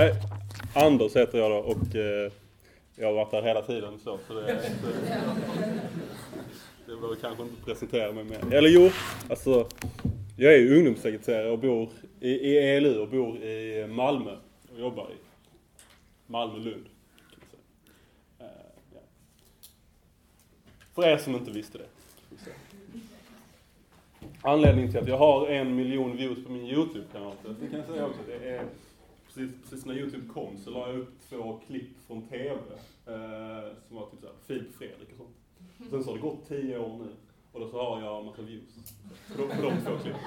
Eh, Anders heter jag då och eh, jag har varit där hela tiden så, så det, det, det behöver kanske inte presentera mig mer. Eller jo, alltså jag är ju ungdomssekreterare och bor i, i ELU och bor i Malmö och jobbar i Malmö-Lund. kan säga. Eh, ja. För er som inte visste det. Anledningen till att jag har en miljon views på min YouTube-kanal, det kan jag säga också, det är precis, precis när YouTube kom så la jag upp två klipp från TV, eh, som var typ såhär, Filip Fredrik och sånt. Sen så har det gått tio år nu, och då så har jag en massa views på de, på de två klippen.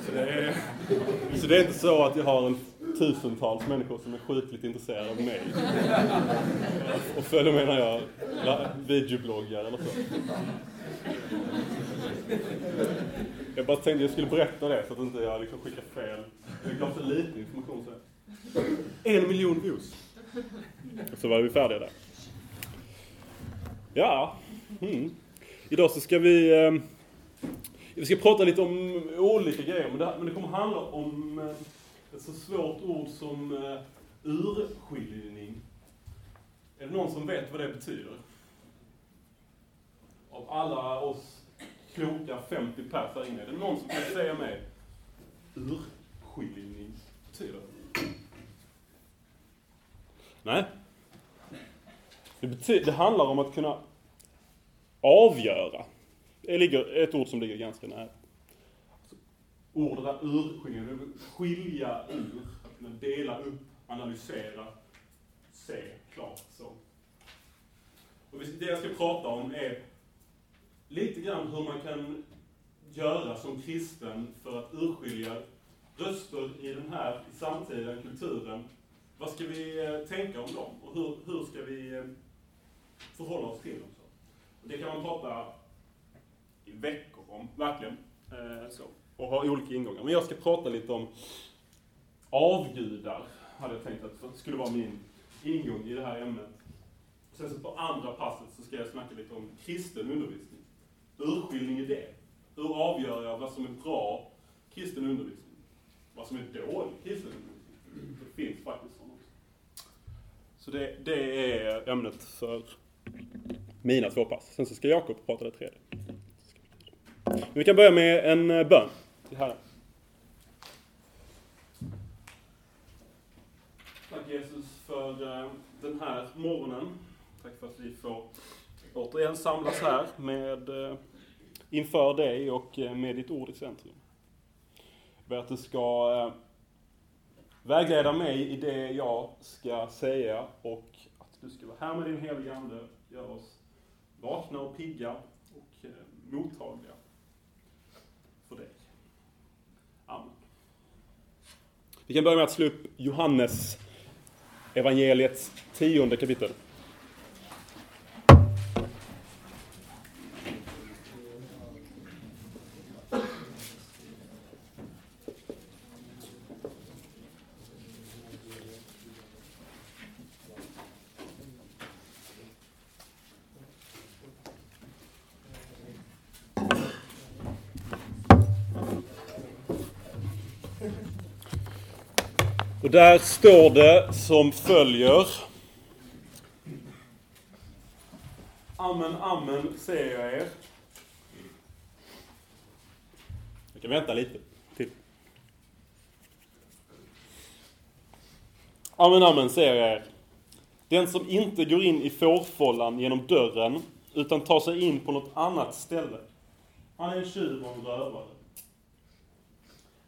Så det, är, så det är inte så att jag har en tusentals människor som är sjukligt intresserade av mig. Och följer med när jag videobloggar eller så. Jag bara tänkte jag skulle berätta det så att inte jag liksom skickar fel. Det gav så lite information så. En miljon views. Så var vi färdiga där. Ja. Mm. Idag så ska vi... Eh, vi ska prata lite om olika grejer, men det, men det kommer handla om eh, ett så svårt ord som eh, urskiljning. Är det någon som vet vad det betyder? Av alla oss kloka 50 pers här inne, är det någon som kan säga mig urskiljning betyder? Nej. Det, det handlar om att kunna avgöra. Det ligger ett ord som ligger ganska nära. Ordet är urskiljning, det vill skilja ur, dela upp, analysera, se klart så. Och det jag ska prata om är lite grann hur man kan göra som kristen för att urskilja röster i den här i kulturen. Vad ska vi eh, tänka om dem och hur, hur ska vi eh, förhålla oss till dem? Så? Och det kan man prata i veckor om, verkligen. Eh, så. Och ha olika ingångar. Men jag ska prata lite om avgudar, hade jag tänkt att skulle vara min ingång i det här ämnet. Sen så på andra passet så ska jag snacka lite om kristen undervisning. Urskiljning i det. Hur avgör jag vad som är bra kristen undervisning? Vad som är dålig kristen? Det finns faktiskt sådana också. Så det, det är ämnet för mina två pass. Sen så ska Jakob prata det tredje. Men vi kan börja med en eh, bön till Herren. Tack Jesus för eh, den här morgonen. Tack för att vi får återigen samlas här med, eh, inför dig och med ditt ord i centrum. Jag ber att du ska eh, vägleda mig i det jag ska säga och att du ska vara här med din heliga Ande. Gör oss vakna och pigga och eh, mottagliga för dig. Amen. Vi kan börja med att slå upp Johannes evangeliets tionde kapitel. Och där står det som följer. Amen, amen, säger jag er. Jag kan vänta lite till. Amen, amen, säger jag er. Den som inte går in i fårfållan genom dörren, utan tar sig in på något annat ställe, han är en tjuv och en rövare.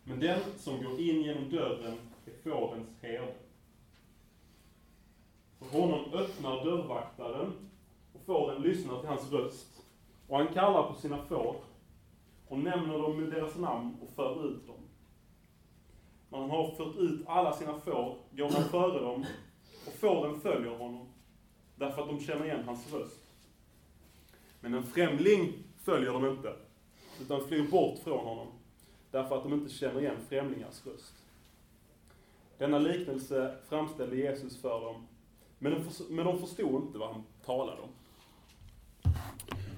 Men den som går in genom dörren är fårens herde. För honom öppnar dörrvaktaren och fåren lyssnar till hans röst. Och han kallar på sina får och nämner dem med deras namn och för ut dem. När han har fört ut alla sina får går han före dem och fåren följer honom därför att de känner igen hans röst. Men en främling följer de inte utan flyr bort från honom därför att de inte känner igen främlingars röst. Denna liknelse framställde Jesus för dem, men de, förs- men de förstod inte vad han talade om.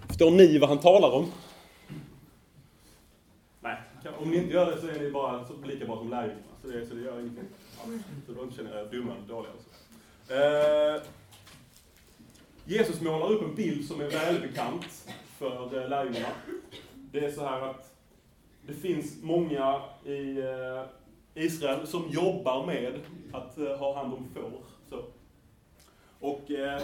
Förstår ni vad han talar om? Nej, om ni inte gör det så är ni bara så lika bra som lärjungarna. Så så det, så det gör ingenting. Så då känner jag dumma och dåliga. Alltså. Eh, Jesus målar upp en bild som är välbekant för eh, lärjungarna. Det är så här att det finns många i eh, Israel som jobbar med att eh, ha hand om får. Så. Och eh,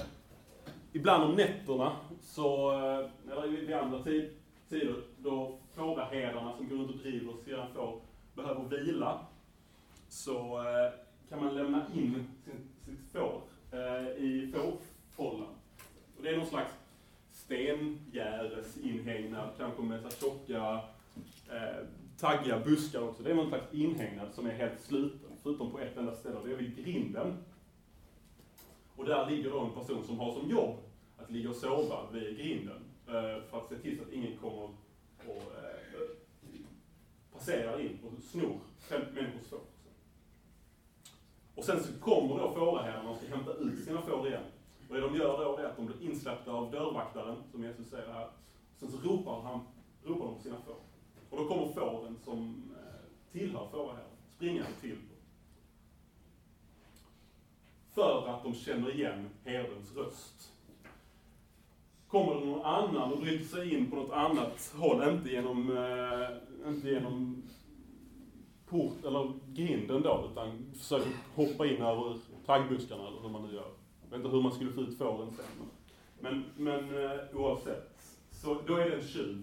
ibland om nätterna, så, eh, eller vid andra tid, tider, då fåraherdarna som går runt och driver sina får behöver vila, så eh, kan man lämna in sin, sitt får eh, i fårfållan. Och det är någon slags stengärdesinhägnad, kanske med så tjocka, eh, taggiga buskar också. Det är någon slags inhägnad som är helt sluten, förutom på ett enda ställe, det är vid grinden. Och där ligger då en person som har som jobb att ligga och sova vid grinden, eh, för att se till så att ingen kommer och eh, passerar in och snor människors får. Och sen så kommer då fåraherdarna och ska hämta ut sina får igen. Och det de gör då är att de blir insläppta av dörrvaktaren, som Jesus säger här. Sen så ropar, han, ropar de på sina får. Och då kommer fåren som eh, tillhör fåraherden springande till dem. För att de känner igen herdens röst. Kommer det någon annan och bryter sig in på något annat håll, inte genom, eh, inte genom port, eller grinden då, utan försöker hoppa in över taggbuskarna eller hur man nu gör. Jag vet inte hur man skulle få ut fåren sen. Men, men eh, oavsett, så då är det en tjuv.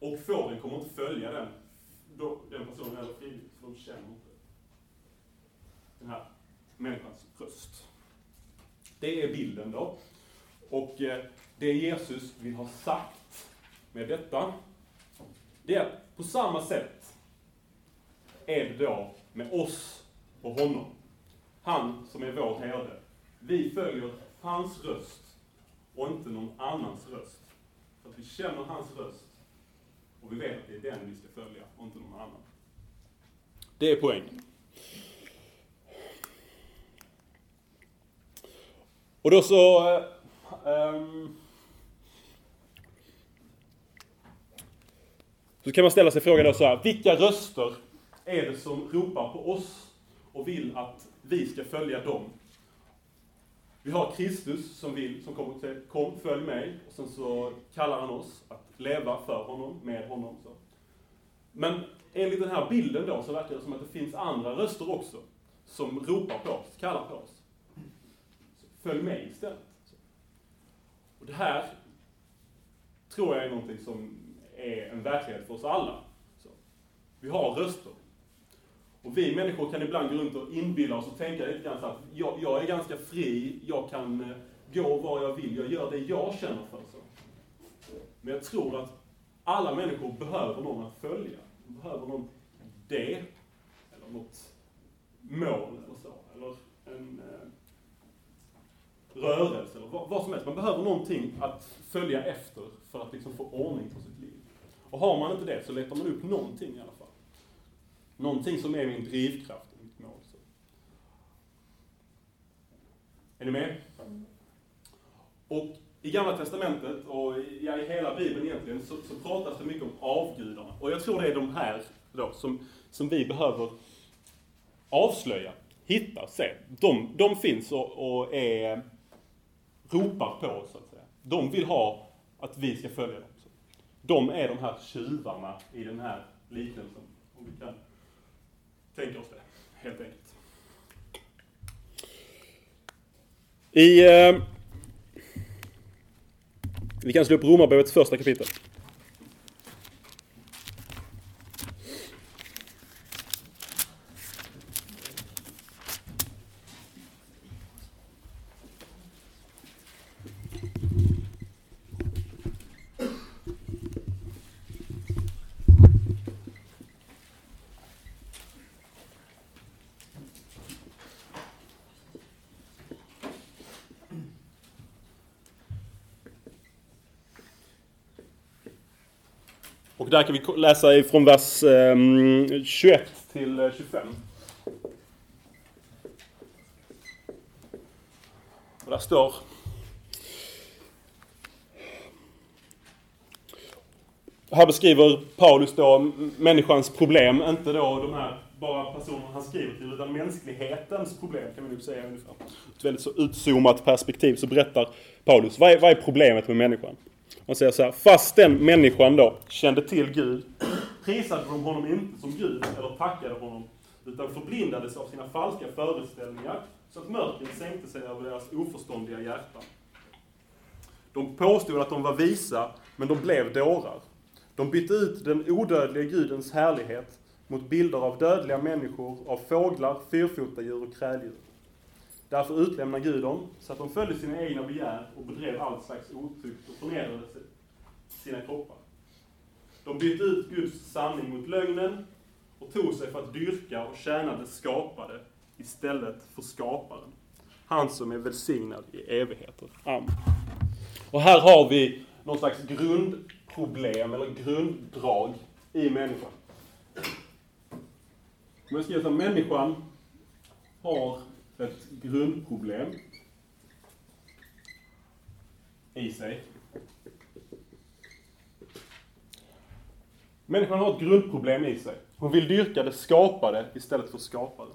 Och fåren kommer inte följa den, då, den personen eller frivilligt, för de känner inte den här människans röst. Det är bilden då. Och eh, det Jesus vill ha sagt med detta, det är att på samma sätt är det då med oss och honom. Han som är vår herde. Vi följer hans röst och inte någon annans röst. För att vi känner hans röst och vi vet att det är den vi ska följa och inte någon annan. Det är poängen. Och då så... Um, så kan man ställa sig frågan då så här, vilka röster är det som ropar på oss och vill att vi ska följa dem? Vi har Kristus som vill, som kommer till, kom, följ mig, och sen så kallar han oss att leva för honom, med honom. Så. Men enligt den här bilden då så verkar det som att det finns andra röster också, som ropar på oss, kallar på oss. Följ med istället. Och det här tror jag är någonting som är en verklighet för oss alla. Så. Vi har röster. Och vi människor kan ibland gå runt och inbilla oss och tänka lite grann så att jag, jag, är ganska fri, jag kan eh, gå var jag vill, jag gör det jag känner för. Så. Men jag tror att alla människor behöver någon att följa. De behöver någon det, eller något mål eller så. Eller en eh, rörelse, eller vad, vad, som helst. Man behöver någonting att följa efter för att liksom få ordning på sitt liv. Och har man inte det så letar man upp någonting i alla fall. Någonting som är min drivkraft mitt mål. Så. Är ni med? Och i Gamla Testamentet och ja, i hela Bibeln egentligen så, så pratas det mycket om avgudarna. Och jag tror det är de här då som, som vi behöver avslöja, hitta, se. De, de finns och, och är, ropar på oss, så att säga. De vill ha att vi ska följa dem. De är de här tjuvarna i den här liknelsen. Om vi kan tänka oss det, helt enkelt. I... Eh, vi kan slå upp Romarbrevets första kapitel. Och där kan vi läsa ifrån vers ehm, 21 till eh, 25. Och där står Här beskriver Paulus då människans problem, inte då de här bara personerna han skriver till, utan mänsklighetens problem kan man nog säga ungefär. Ett väldigt så utzoomat perspektiv så berättar Paulus, vad är, vad är problemet med människan? Han säger så här, fast den människan då kände till Gud, prisade de honom inte som Gud eller tackade honom, utan förblindades av sina falska föreställningar, så att mörkret sänkte sig över deras oförståndiga hjärtan. De påstod att de var visa, men de blev dårar. De bytte ut den odödliga Gudens härlighet mot bilder av dödliga människor, av fåglar, fyrfotadjur och kräldjur. Därför utlämnade Gud dem, så att de följde sina egna begär och bedrev allt slags otukt och förnedrade sina kroppar. De bytte ut Guds sanning mot lögnen och tog sig för att dyrka och tjäna det skapade istället för skaparen. Han som är välsignad i evigheter. Amen. Och här har vi någon slags grundproblem eller grunddrag i människan. Om jag skriver att människan har ett grundproblem i sig. Människan har ett grundproblem i sig. Hon vill dyrka det skapade istället för skaparen.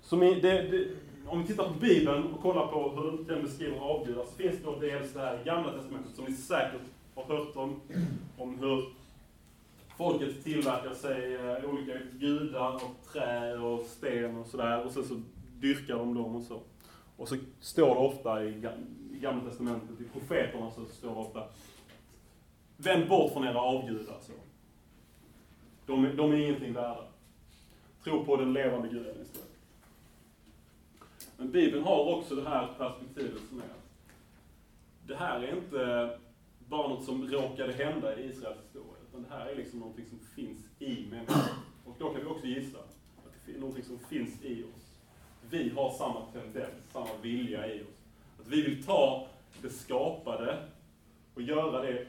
Som i, det, det, om vi tittar på Bibeln och kollar på hur den beskriver avgudar så finns det då dels det här i Gamla Testamentet som ni säkert har hört om, om hur folket tillverkar sig eh, olika gudar och trä och sten och sådär och sen så dyrkar de dem och så. Och så står det ofta i Gamla Testamentet, i profeterna så står det ofta Vänd bort från era avgudar. Så. De, de är ingenting värda. Tro på den levande guden istället. Men Bibeln har också det här perspektivet som är att det här är inte bara något som råkade hända i Israels historia. Utan det här är liksom någonting som finns i människan. Och då kan vi också gissa att det är någonting som finns i oss. Vi har samma tendens, samma vilja i oss. Att vi vill ta det skapade och göra det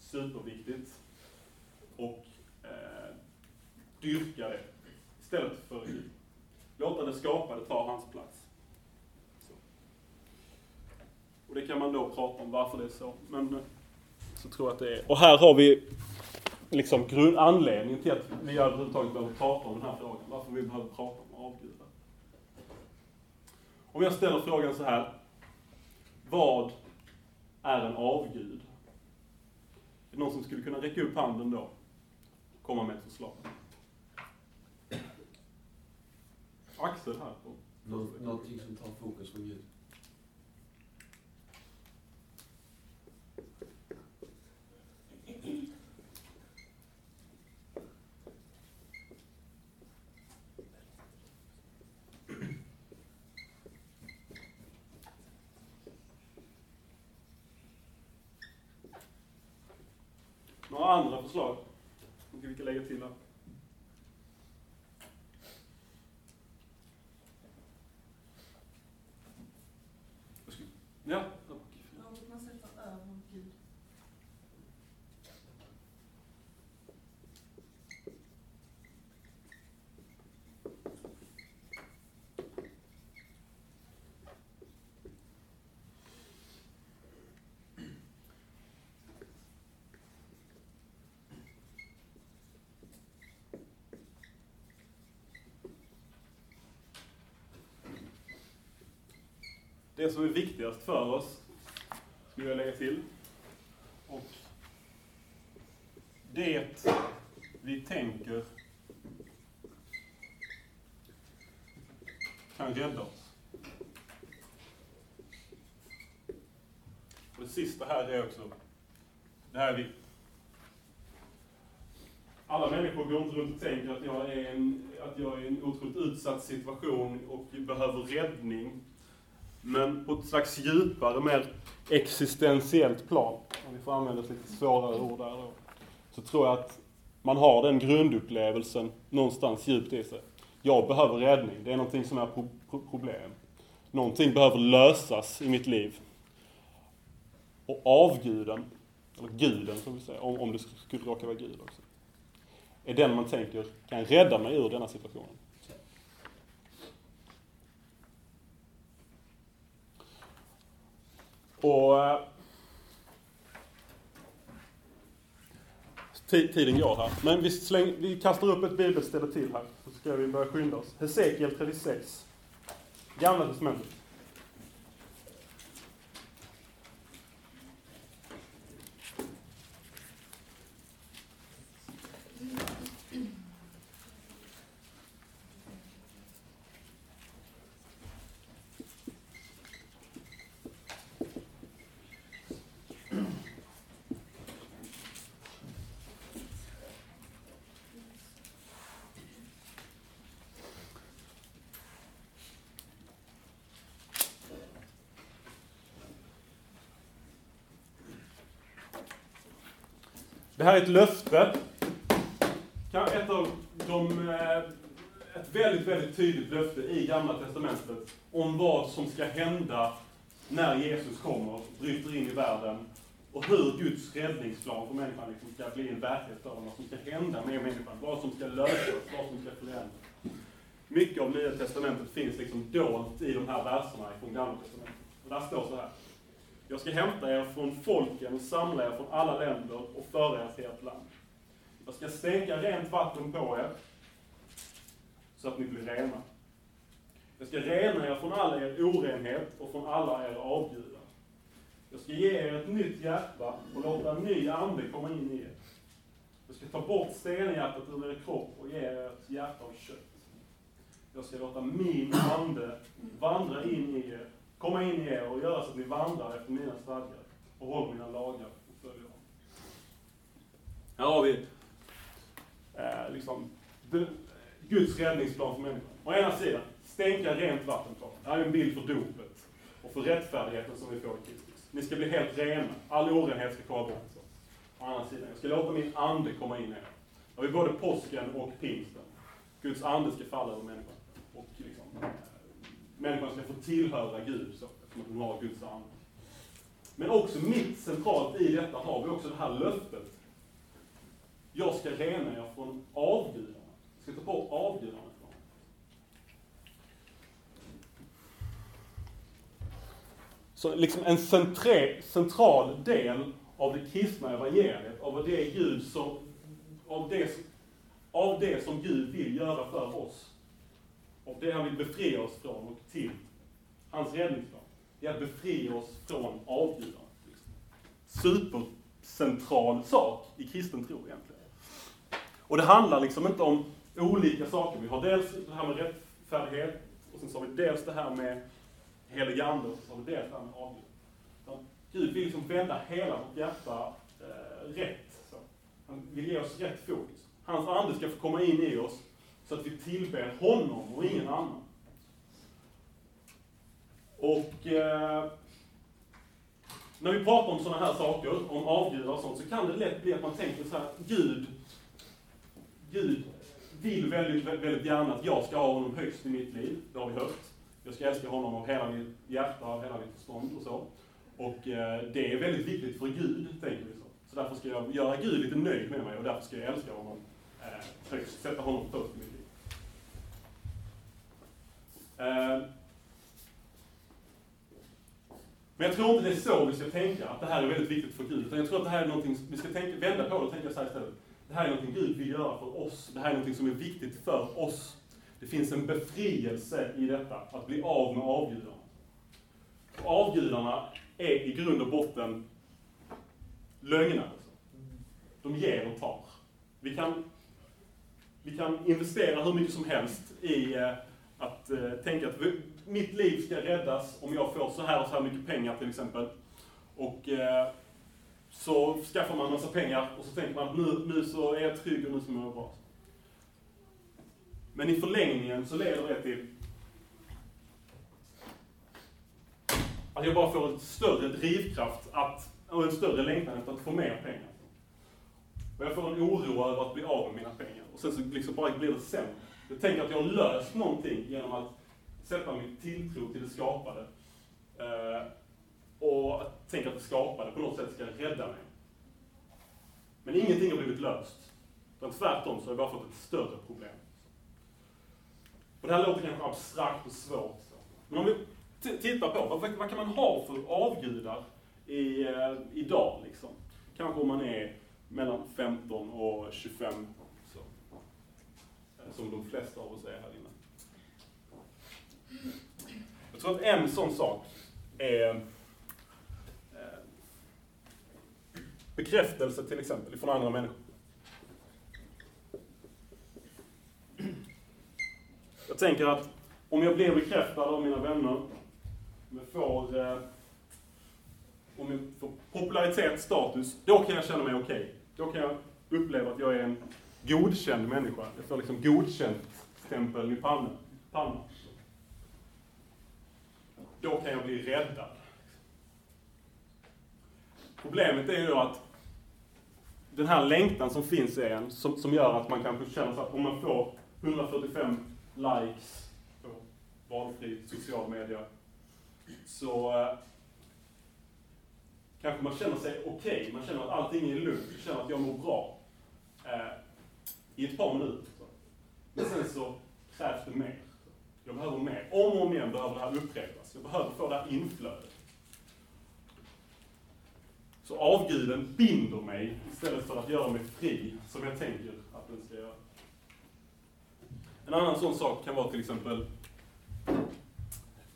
superviktigt. Och eh, dyrka det istället för Gud. Låta det skapade ta hans plats. Så. Och det kan man då prata om varför det är så. Men eh, så tror jag att det är. Och här har vi liksom grund, anledningen till att vi överhuvudtaget behöver prata om den här frågan. Varför vi behöver prata om avgudar. Om jag ställer frågan så här. Vad är en avgud? Är det någon som skulle kunna räcka upp handen då? Komma med ett förslag. Axel här. På. Någonting som tar fokus från Gud. Andra förslag? Som vi kan lägga till här. Ja. Något man sätter över Gud. Det som är viktigast för oss, skulle jag lägga till. Och det vi tänker kan rädda oss. Och det sista här är också, det här är viktigt. Alla människor går inte runt och tänker att jag är, en, att jag är i en otroligt utsatt situation och behöver räddning. Men på ett slags djupare, mer existentiellt plan, om vi får använda ett lite svårare ord där då, så tror jag att man har den grundupplevelsen någonstans djupt i sig. Jag behöver räddning, det är någonting som är pro pro problem. Någonting behöver lösas i mitt liv. Och avguden, eller guden som vi säger, om, om det skulle råka vara Gud också, är den man tänker kan rädda mig ur denna situationen. Och eh, Tiden går här. Men vi, släng, vi kastar upp ett bibelställe till här. Så ska vi börja skynda oss. Hesekiel 36. Gamla testamentet. Här är ett löfte. Ett av de, eh, ett väldigt, väldigt tydligt löfte i Gamla Testamentet om vad som ska hända när Jesus kommer, bryter in i världen och hur Guds räddningsplan för människan liksom ska bli en verklighet för vad som ska hända med människan, vad som ska lösas, vad som ska förändras. Mycket av Nya Testamentet finns liksom dolt i de här verserna från Gamla Testamentet. Och där står så här. Jag ska hämta er från folken och samla er från alla länder och föra er till ert land. Jag ska stänka rent vatten på er, så att ni blir rena. Jag ska rena er från all er orenhet och från alla er avgudar. Jag ska ge er ett nytt hjärta och låta en ny ande komma in i er. Jag ska ta bort stenhjärtat ur er kropp och ge er ett hjärta av kött. Jag ska låta min ande vandra in i er, komma in i er och göra så att ni vandrar efter mina stadgar och håller mina lagar och följer dem. Här har vi eh, liksom Guds räddningsplan för människan. Å ena sidan, stänka rent vatten på. Det här är en bild för dopet och för rättfärdigheten som vi får i Kristus. Ni ska bli helt rena. All orenhet ska komma bort. Så. Å andra sidan, jag ska låta min ande komma in i er. Där har vi både påsken och pingsten. Guds ande ska falla över människan. Och liksom, eh, människan ska få tillhöra Gud så, eftersom att hon har Guds ande. Men också mitt centralt i detta har vi också det här löftet. Jag ska rena er från avgudarna. Jag ska ta bort avgudarna från er. Så liksom en centre, central del av det kristna evangeliet, av det Gud som, av det, av det som Gud vill göra för oss, och det han vill befria oss från och till, hans räddningsplan, det är att befria oss från avgudarna. Supercentral sak i kristen tro egentligen. Och det handlar liksom inte om olika saker. Vi har dels det här med rättfärdighet, och sen så har vi dels det här med helig ande, och så har vi dels det här med avgud. Gud vill liksom vända hela vårt hjärta eh, rätt. Så. Han vill ge oss rätt fokus. Hans ande ska få komma in i oss, så att vi tillber honom och ingen annan. Och eh, när vi pratar om sådana här saker, om avgudar och sånt, så kan det lätt bli att man tänker så här, Gud, Gud vill väldigt, väldigt gärna att jag ska ha honom högst i mitt liv, det har vi hört. Jag ska älska honom av hela mitt hjärta, av hela mitt förstånd och så. Och eh, det är väldigt viktigt för Gud, tänker vi så. Så därför ska jag göra Gud lite nöjd med mig och därför ska jag älska honom eh, högst, sätta honom först i mitt liv. Ehm, men jag tror inte det är så vi ska tänka, att det här är väldigt viktigt för Gud. Utan jag tror att det här är någonting, vi ska tänka, vända på det och tänka så här istället. Det här är någonting Gud vill göra för oss. Det här är någonting som är viktigt för oss. Det finns en befrielse i detta, att bli av med avgudarna. Och avgudarna är i grund och botten lögner. De ger och tar. Vi kan, vi kan investera hur mycket som helst i eh, att eh, tänka att vi, mitt liv ska räddas om jag får så här och så här mycket pengar till exempel. Och eh, så skaffar man en massa pengar och så tänker man att nu, nu så är jag trygg och nu så mår jag bra. Men i förlängningen så leder det till att jag bara får en större drivkraft att, och en större längtan efter att få mer pengar. Och jag får en oro över att bli av med mina pengar. Och sen så liksom bara blir det sämre. Jag tänker att jag har löst någonting genom att sätta min tilltro till det skapade. Eh, och att tänka att det skapade på något sätt ska rädda mig. Men ingenting har blivit löst. Utan tvärtom så har jag bara fått ett större problem. Och det här låter kanske abstrakt och svårt. Men om vi tittar på, vad, vad kan man ha för avgudar i, eh, idag liksom? Kanske om man är mellan 15 och 25. Som de flesta av oss är här inne. Jag tror att en sån sak är eh, bekräftelse till exempel från andra människor. Jag tänker att om jag blir bekräftad av mina vänner, om jag får, eh, om jag får popularitet, status, då kan jag känna mig okej. Då kan jag uppleva att jag är en godkänd människa. Jag får liksom godkänt stämpel i pannan. pannan. Då kan jag bli räddad. Problemet är ju då att den här längtan som finns i en, som, som gör att man kanske känner så att om man får 145 likes på valfri social media, så eh, kanske man känner sig okej, man känner att allting är lugnt, man känner att jag mår bra eh, i ett par minuter. Men sen så krävs det mer. Jag behöver mer. Om och om igen behöver det här upprepas. Jag behöver få det här inflödet. Så avguden binder mig istället för att göra mig fri, som jag tänker att den ska göra. En annan sån sak kan vara till exempel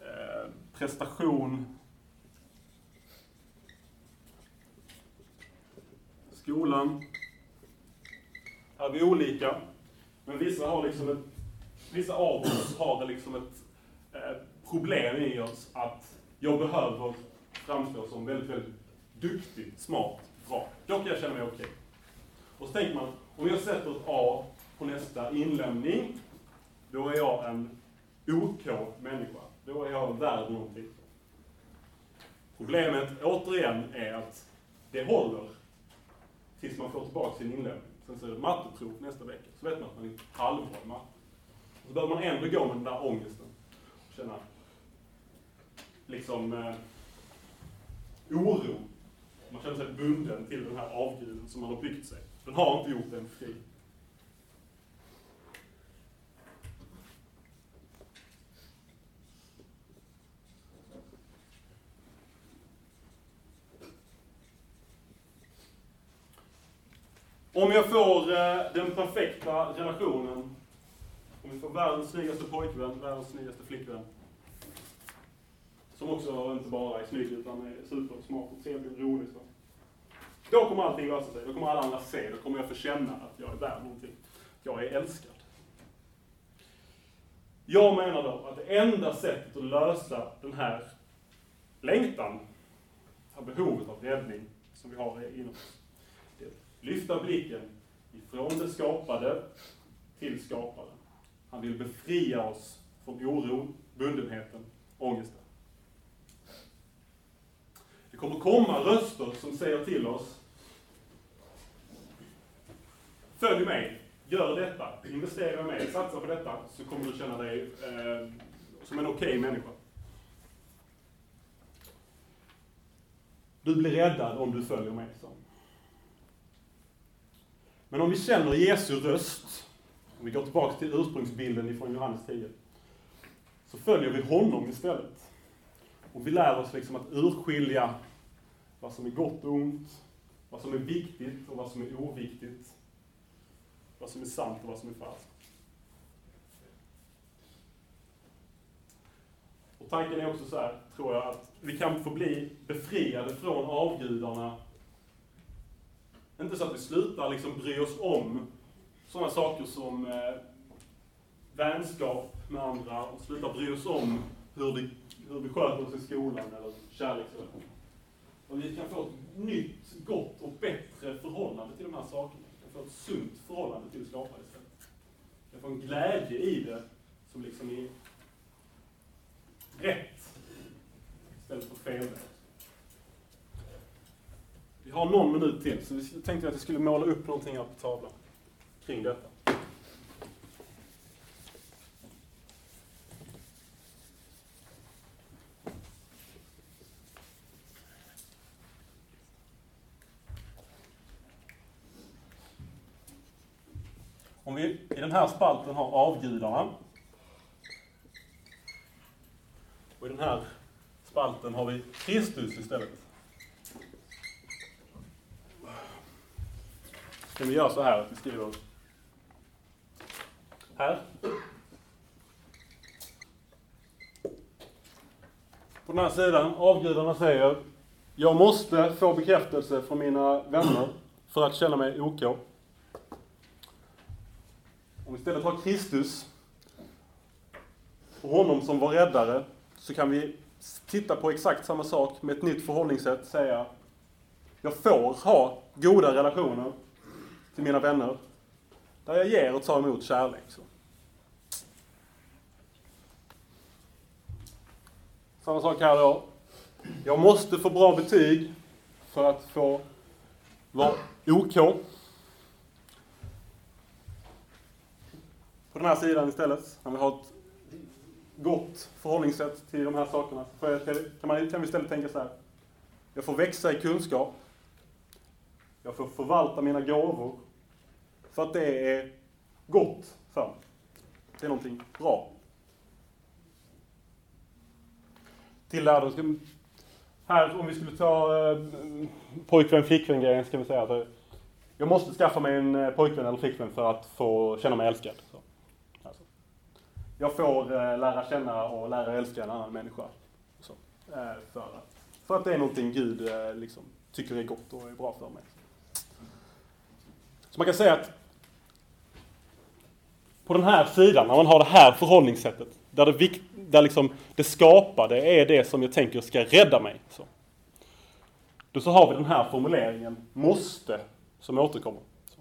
eh, prestation, skolan. Här är vi olika, men vissa har liksom ett, vissa av oss har liksom ett eh, problem i oss att jag behöver framstå som väldigt, väldigt duktig, smart, bra. Då kan jag känna mig okej. Och så tänker man, om jag sätter ett A på nästa inlämning, då är jag en OK människa. Då är jag värd någonting. Problemet, återigen, är att det håller tills man får tillbaka sin inlämning. Sen så är det matteprov nästa vecka. Så vet man att man är halvbra i matte. Och Så behöver man ändå gå med den där ångesten. Och känna, liksom, eh, oro. Man känner sig bunden till den här avguden som man har byggt sig. Den har inte gjort en fri. Om jag får eh, den perfekta relationen, om vi får världens snyggaste pojkvän, världens snyggaste flickvän, som också inte bara är snygg utan är supersmart och trevlig och rolig. Så. Då kommer allting lösa sig. Då kommer alla andra se. Då kommer jag få känna att jag är värd någonting. Jag är älskad. Jag menar då att det enda sättet att lösa den här längtan, det här behovet av räddning som vi har inom oss, lyfta blicken ifrån det skapade till skaparen. Han vill befria oss från oron, bundenheten, ångesten. Det kommer komma röster som säger till oss Följ mig, gör detta, investera i mig, satsa på detta, så kommer du känna dig eh, som en okej okay människa. Du blir räddad om du följer mig, så. Men om vi känner Jesu röst, om vi går tillbaka till ursprungsbilden ifrån Johannes 10, så följer vi honom istället. Och vi lär oss liksom att urskilja vad som är gott och ont, vad som är viktigt och vad som är oviktigt, vad som är sant och vad som är falskt. Och tanken är också så här, tror jag, att vi kan få bli befriade från avgudarna. Inte så att vi slutar liksom bry oss om sådana saker som eh, vänskap med andra och slutar bry oss om hur, det, hur vi sköter oss i skolan eller kärleksrelationer. Och vi kan få ett nytt, gott och bättre förhållande till de här sakerna. Vi kan få ett sunt förhållande till skaparen istället. Vi kan få en glädje i det som liksom är rätt istället för fel. Vi har någon minut till, så vi tänkte att vi skulle måla upp någonting här på tavlan kring detta. Om vi i den här spalten har avgudarna. Och i den här spalten har vi Kristus istället. Kan vi göra så här att vi skriver här. På den här sidan, avgudarna säger Jag måste få bekräftelse från mina vänner för att känna mig OK. Om vi istället har Kristus och honom som var räddare så kan vi titta på exakt samma sak med ett nytt förhållningssätt. Säga jag får ha goda relationer till mina vänner där jag ger och tar emot kärlek. Så. Samma sak här då. Jag måste få bra betyg för att få vara OK. På den här sidan istället, när vi har ett gott förhållningssätt till de här sakerna, kan, man, kan vi istället tänka så här. Jag får växa i kunskap. Jag får förvalta mina gåvor. För att det är gott för mig. Det är någonting bra. Till det här, här om vi skulle ta eh, pojkvän flickvän grejen ska vi säga att eh, jag måste skaffa mig en eh, pojkvän eller flickvän för att få känna mig älskad. Så. Alltså. Jag får eh, lära känna och lära älska en annan människa. Så. Eh, för, att, för att det är någonting Gud eh, liksom, tycker är gott och är bra för mig. Så så man kan säga att på den här sidan, när man har det här förhållningssättet, där det, där liksom det skapade är det som jag tänker ska rädda mig. Så. Då så har vi den här formuleringen, måste, som återkommer. Så.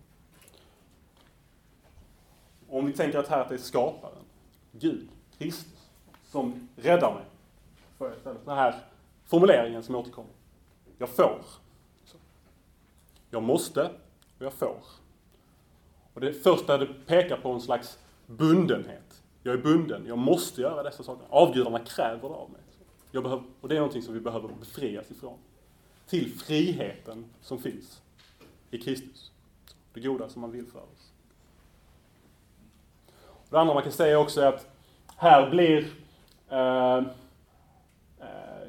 Om vi tänker att här att det är skaparen, Gud, Kristus, som räddar mig. Får jag istället den här formuleringen som återkommer. Jag får. Så. Jag måste och jag får. Och det första det pekar på en slags bundenhet. Jag är bunden, jag måste göra dessa saker. Avgudarna kräver det av mig. Jag behöver, och det är någonting som vi behöver befrias ifrån. Till friheten som finns i Kristus. Det goda som man vill för oss. Det andra man kan säga också är att här blir eh, eh,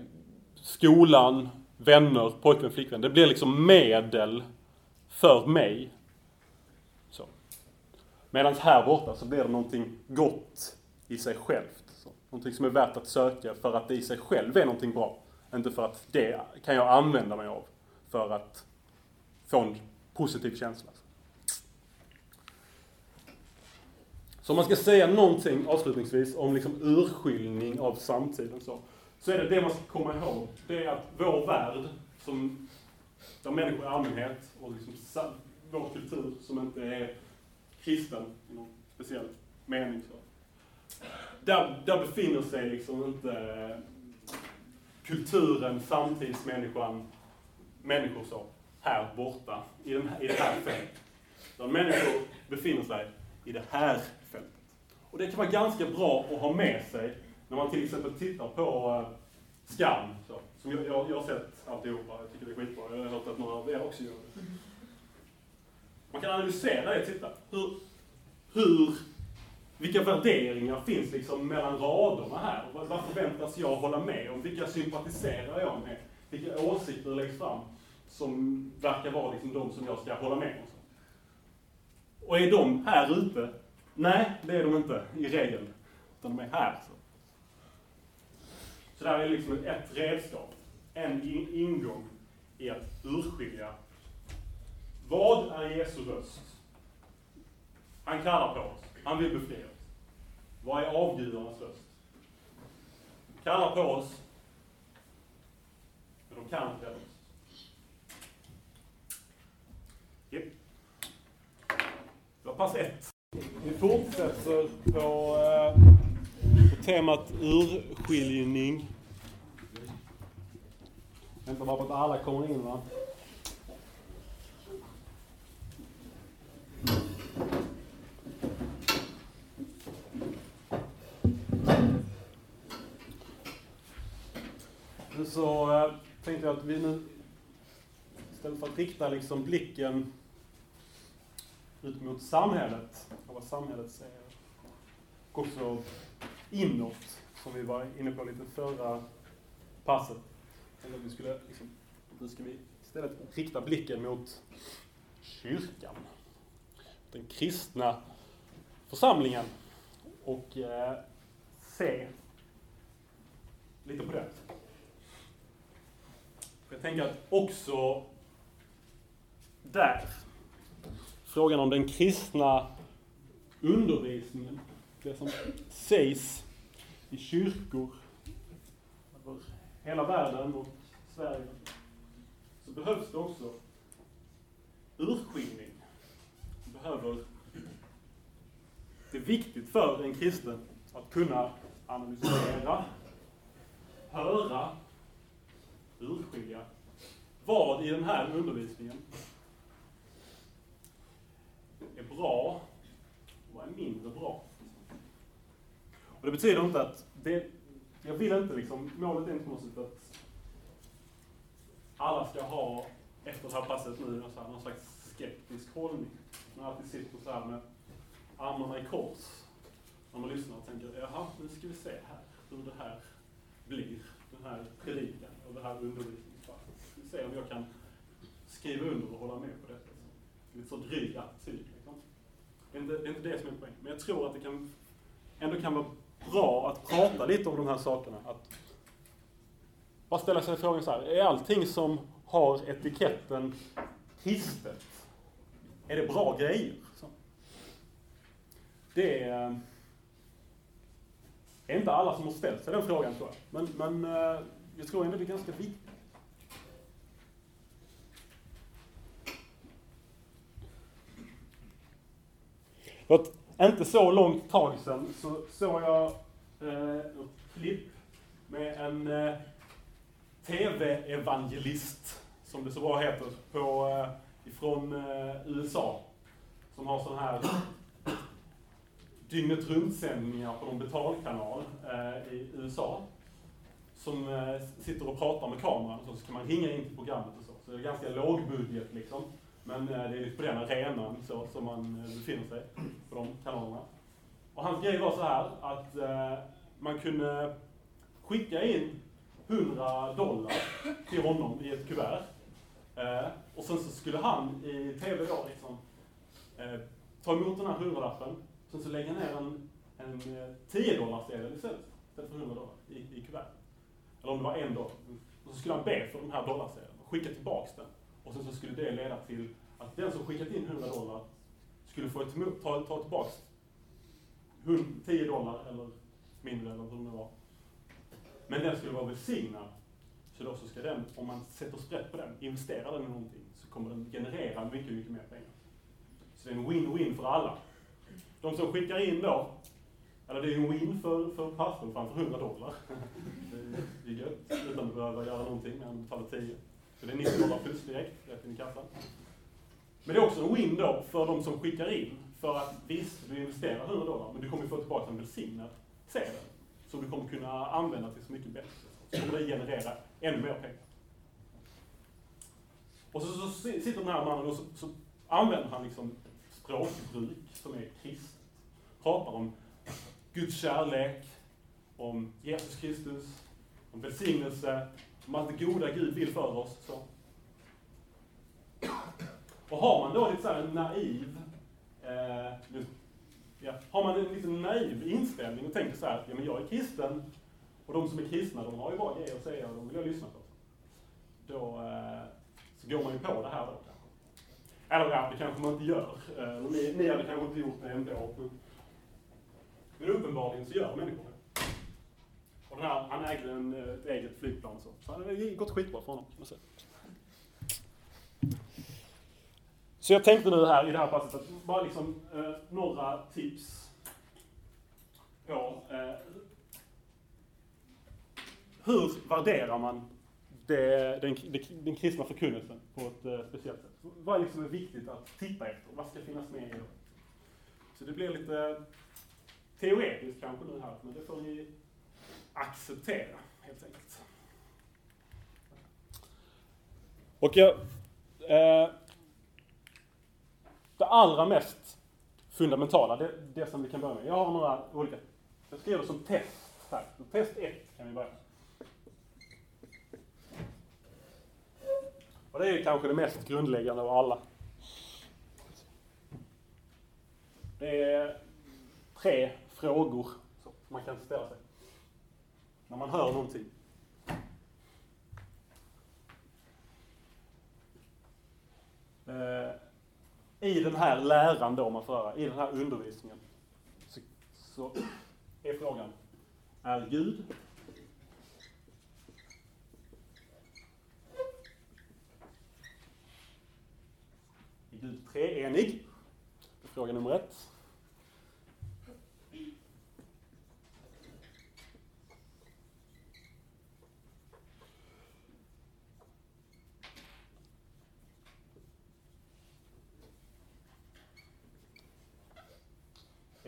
skolan, vänner, pojkvän, flickvän. Det blir liksom medel för mig Medan här borta så blir det någonting gott i sig självt. Så, någonting som är värt att söka för att det i sig själv är någonting bra. Inte för att det kan jag använda mig av för att få en positiv känsla. Så om man ska säga någonting avslutningsvis om liksom urskiljning av samtiden så, så är det det man ska komma ihåg. Det är att vår värld, som, där människor i allmänhet och liksom vår kultur som inte är kristen i någon speciell mening. Så. Där, där befinner sig liksom inte eh, kulturen, samtidsmänniskan, människor så, här borta, i, den här, i det här fältet. Utan människor befinner sig i det här fältet. Och det kan vara ganska bra att ha med sig när man till exempel tittar på eh, Skam, så, som jag, jag, jag har sett alltihopa, jag tycker det är skitbra, jag har hört att några av er också gör det. Man kan analysera det, titta. Hur, hur, vilka värderingar finns liksom mellan raderna här? Vad, vad förväntas jag hålla med om? Vilka sympatiserar jag med? Vilka åsikter läggs fram som verkar vara liksom de som jag ska hålla med om? Och är de här ute? Nej, det är de inte i regel. Utan de är här. Så, så det är liksom ett redskap. En ingång i att urskilja vad är Jesu röst? Han kallar på oss. Han vill befria oss. Vad är avgudarnas röst? De kallar på oss, men de kan inte rädda oss. Yep. Det var pass ett. Vi fortsätter på, eh, på temat urskiljning. Vänta bara på att alla kommer in va. Så eh, tänkte jag att vi nu, istället för att rikta liksom blicken ut mot samhället, och vad samhället säger, och också inåt, som vi var inne på lite förra passet. Eller vi skulle, liksom, nu ska vi istället rikta blicken mot kyrkan. Den kristna församlingen. Och eh, se lite på det. Jag tänker att också där, frågan om den kristna undervisningen, det som sägs i kyrkor över hela världen och Sverige, så behövs det också urskiljning. Det behöver det är viktigt för en kristen att kunna analysera, höra, urskilja vad i den här undervisningen är bra och vad är mindre bra. Och det betyder inte att det, jag vill inte liksom, målet är inte konstigt att alla ska ha, efter det här passet nu, alltså någon slags skeptisk hållning. Man alltid sitter så här med armarna i kors när man lyssnar och tänker, jaha, nu ska vi se här hur det här blir, den här predikan och det här undervisningspasset. Vi se om jag kan skriva under och hålla med på detta. Lite så dryg attityd. Liksom. Det, är inte, det är inte det som är poängen. Men jag tror att det kan, ändå kan vara bra att prata lite om de här sakerna. Att bara ställa sig frågan så här, är allting som har etiketten kristet, är det bra grejer? Så. Det är, eh, är inte alla som har ställt sig den frågan tror jag. Men, men eh, jag tror ändå det är ganska viktigt. För att inte så långt tag sedan så såg jag eh, ett klipp med en eh, TV-evangelist, som det så bra heter, på, eh, ifrån eh, USA. Som har sån här dygnet runt-sändningar på någon betalkanal eh, i USA. Som eh, sitter och pratar med kameran och så, så kan man ringa in till programmet och så. Så det är ganska låg budget liksom. Men eh, det är på den arenan så, som man eh, befinner sig, på de kanalerna. Och hans grej var så här att eh, man kunde skicka in 100 dollar till honom i ett kuvert. Eh, och sen så skulle han i TV då liksom eh, ta emot den här hundralappen Sen så lägga ner en, en eh, 10 dollar sedel istället, istället för 100 dollar i, i kuvertet. Eller om det var en dollar. Och så skulle han be för den här dollarsedeln och skicka tillbaks den. Och sen så skulle det leda till att den som skickat in 100 dollar skulle få ett, ta, ta tillbaks 10 dollar eller mindre eller hur det var. Men den skulle vara välsignad. Så då så ska den, om man sätter sprätt på den, investerar den i någonting, så kommer den generera mycket, mycket mer pengar. Så det är en win-win för alla. De som skickar in då, eller det är en win för, för pastorn framför 100 dollar. Det är gött, utan att behöva göra någonting, men han betalar 10. Så det är 90 dollar plus direkt, rätt in i kassan. Men det är också en win då för de som skickar in, för att visst, du investerar 100 dollar, men du kommer få tillbaka en välsignad sedel. Som du kommer kunna använda till så mycket bättre. Så kommer det generera ännu mer pengar. Och så, så sitter den här mannen och så, så använder han liksom språkbruk som är kristet. Pratar om Guds kärlek, om Jesus Kristus, om välsignelse, om allt det goda Gud vill för oss. Så. Och har man då lite så en naiv, eh, ja, har man en lite naiv inställning och tänker så här, ja men jag är kristen och de som är kristna de har ju bara grejer att säga och de vill jag lyssna på. Då eh, så går man ju på det här då. kanske. Eller ja, det kanske man inte gör. Eh, ni, ni hade kanske inte gjort det ändå. Men uppenbarligen så gör människor det. Och den här, han ägde en, ett eget flygplan så. Så det har gått skitbra för honom. Kan Så jag tänkte nu här i det här passet att bara liksom eh, några tips på eh, hur värderar man det, den, den kristna förkunnelsen på ett eh, speciellt sätt. Vad är liksom viktigt att titta efter? Vad ska finnas med i det? Så det blir lite teoretiskt kanske nu här, men det får ni acceptera helt enkelt. Och jag, eh, det allra mest fundamentala, det, det som vi kan börja med. Jag har några olika, jag skriver som test här. Test 1 kan vi börja med. Och det är kanske det mest grundläggande av alla. Det är tre frågor som man kan ställa sig. När man hör någonting. Eh, I den här läran då man får höra, i den här undervisningen, så, så är frågan, är Gud Är Gud treenig? Det är fråga nummer ett.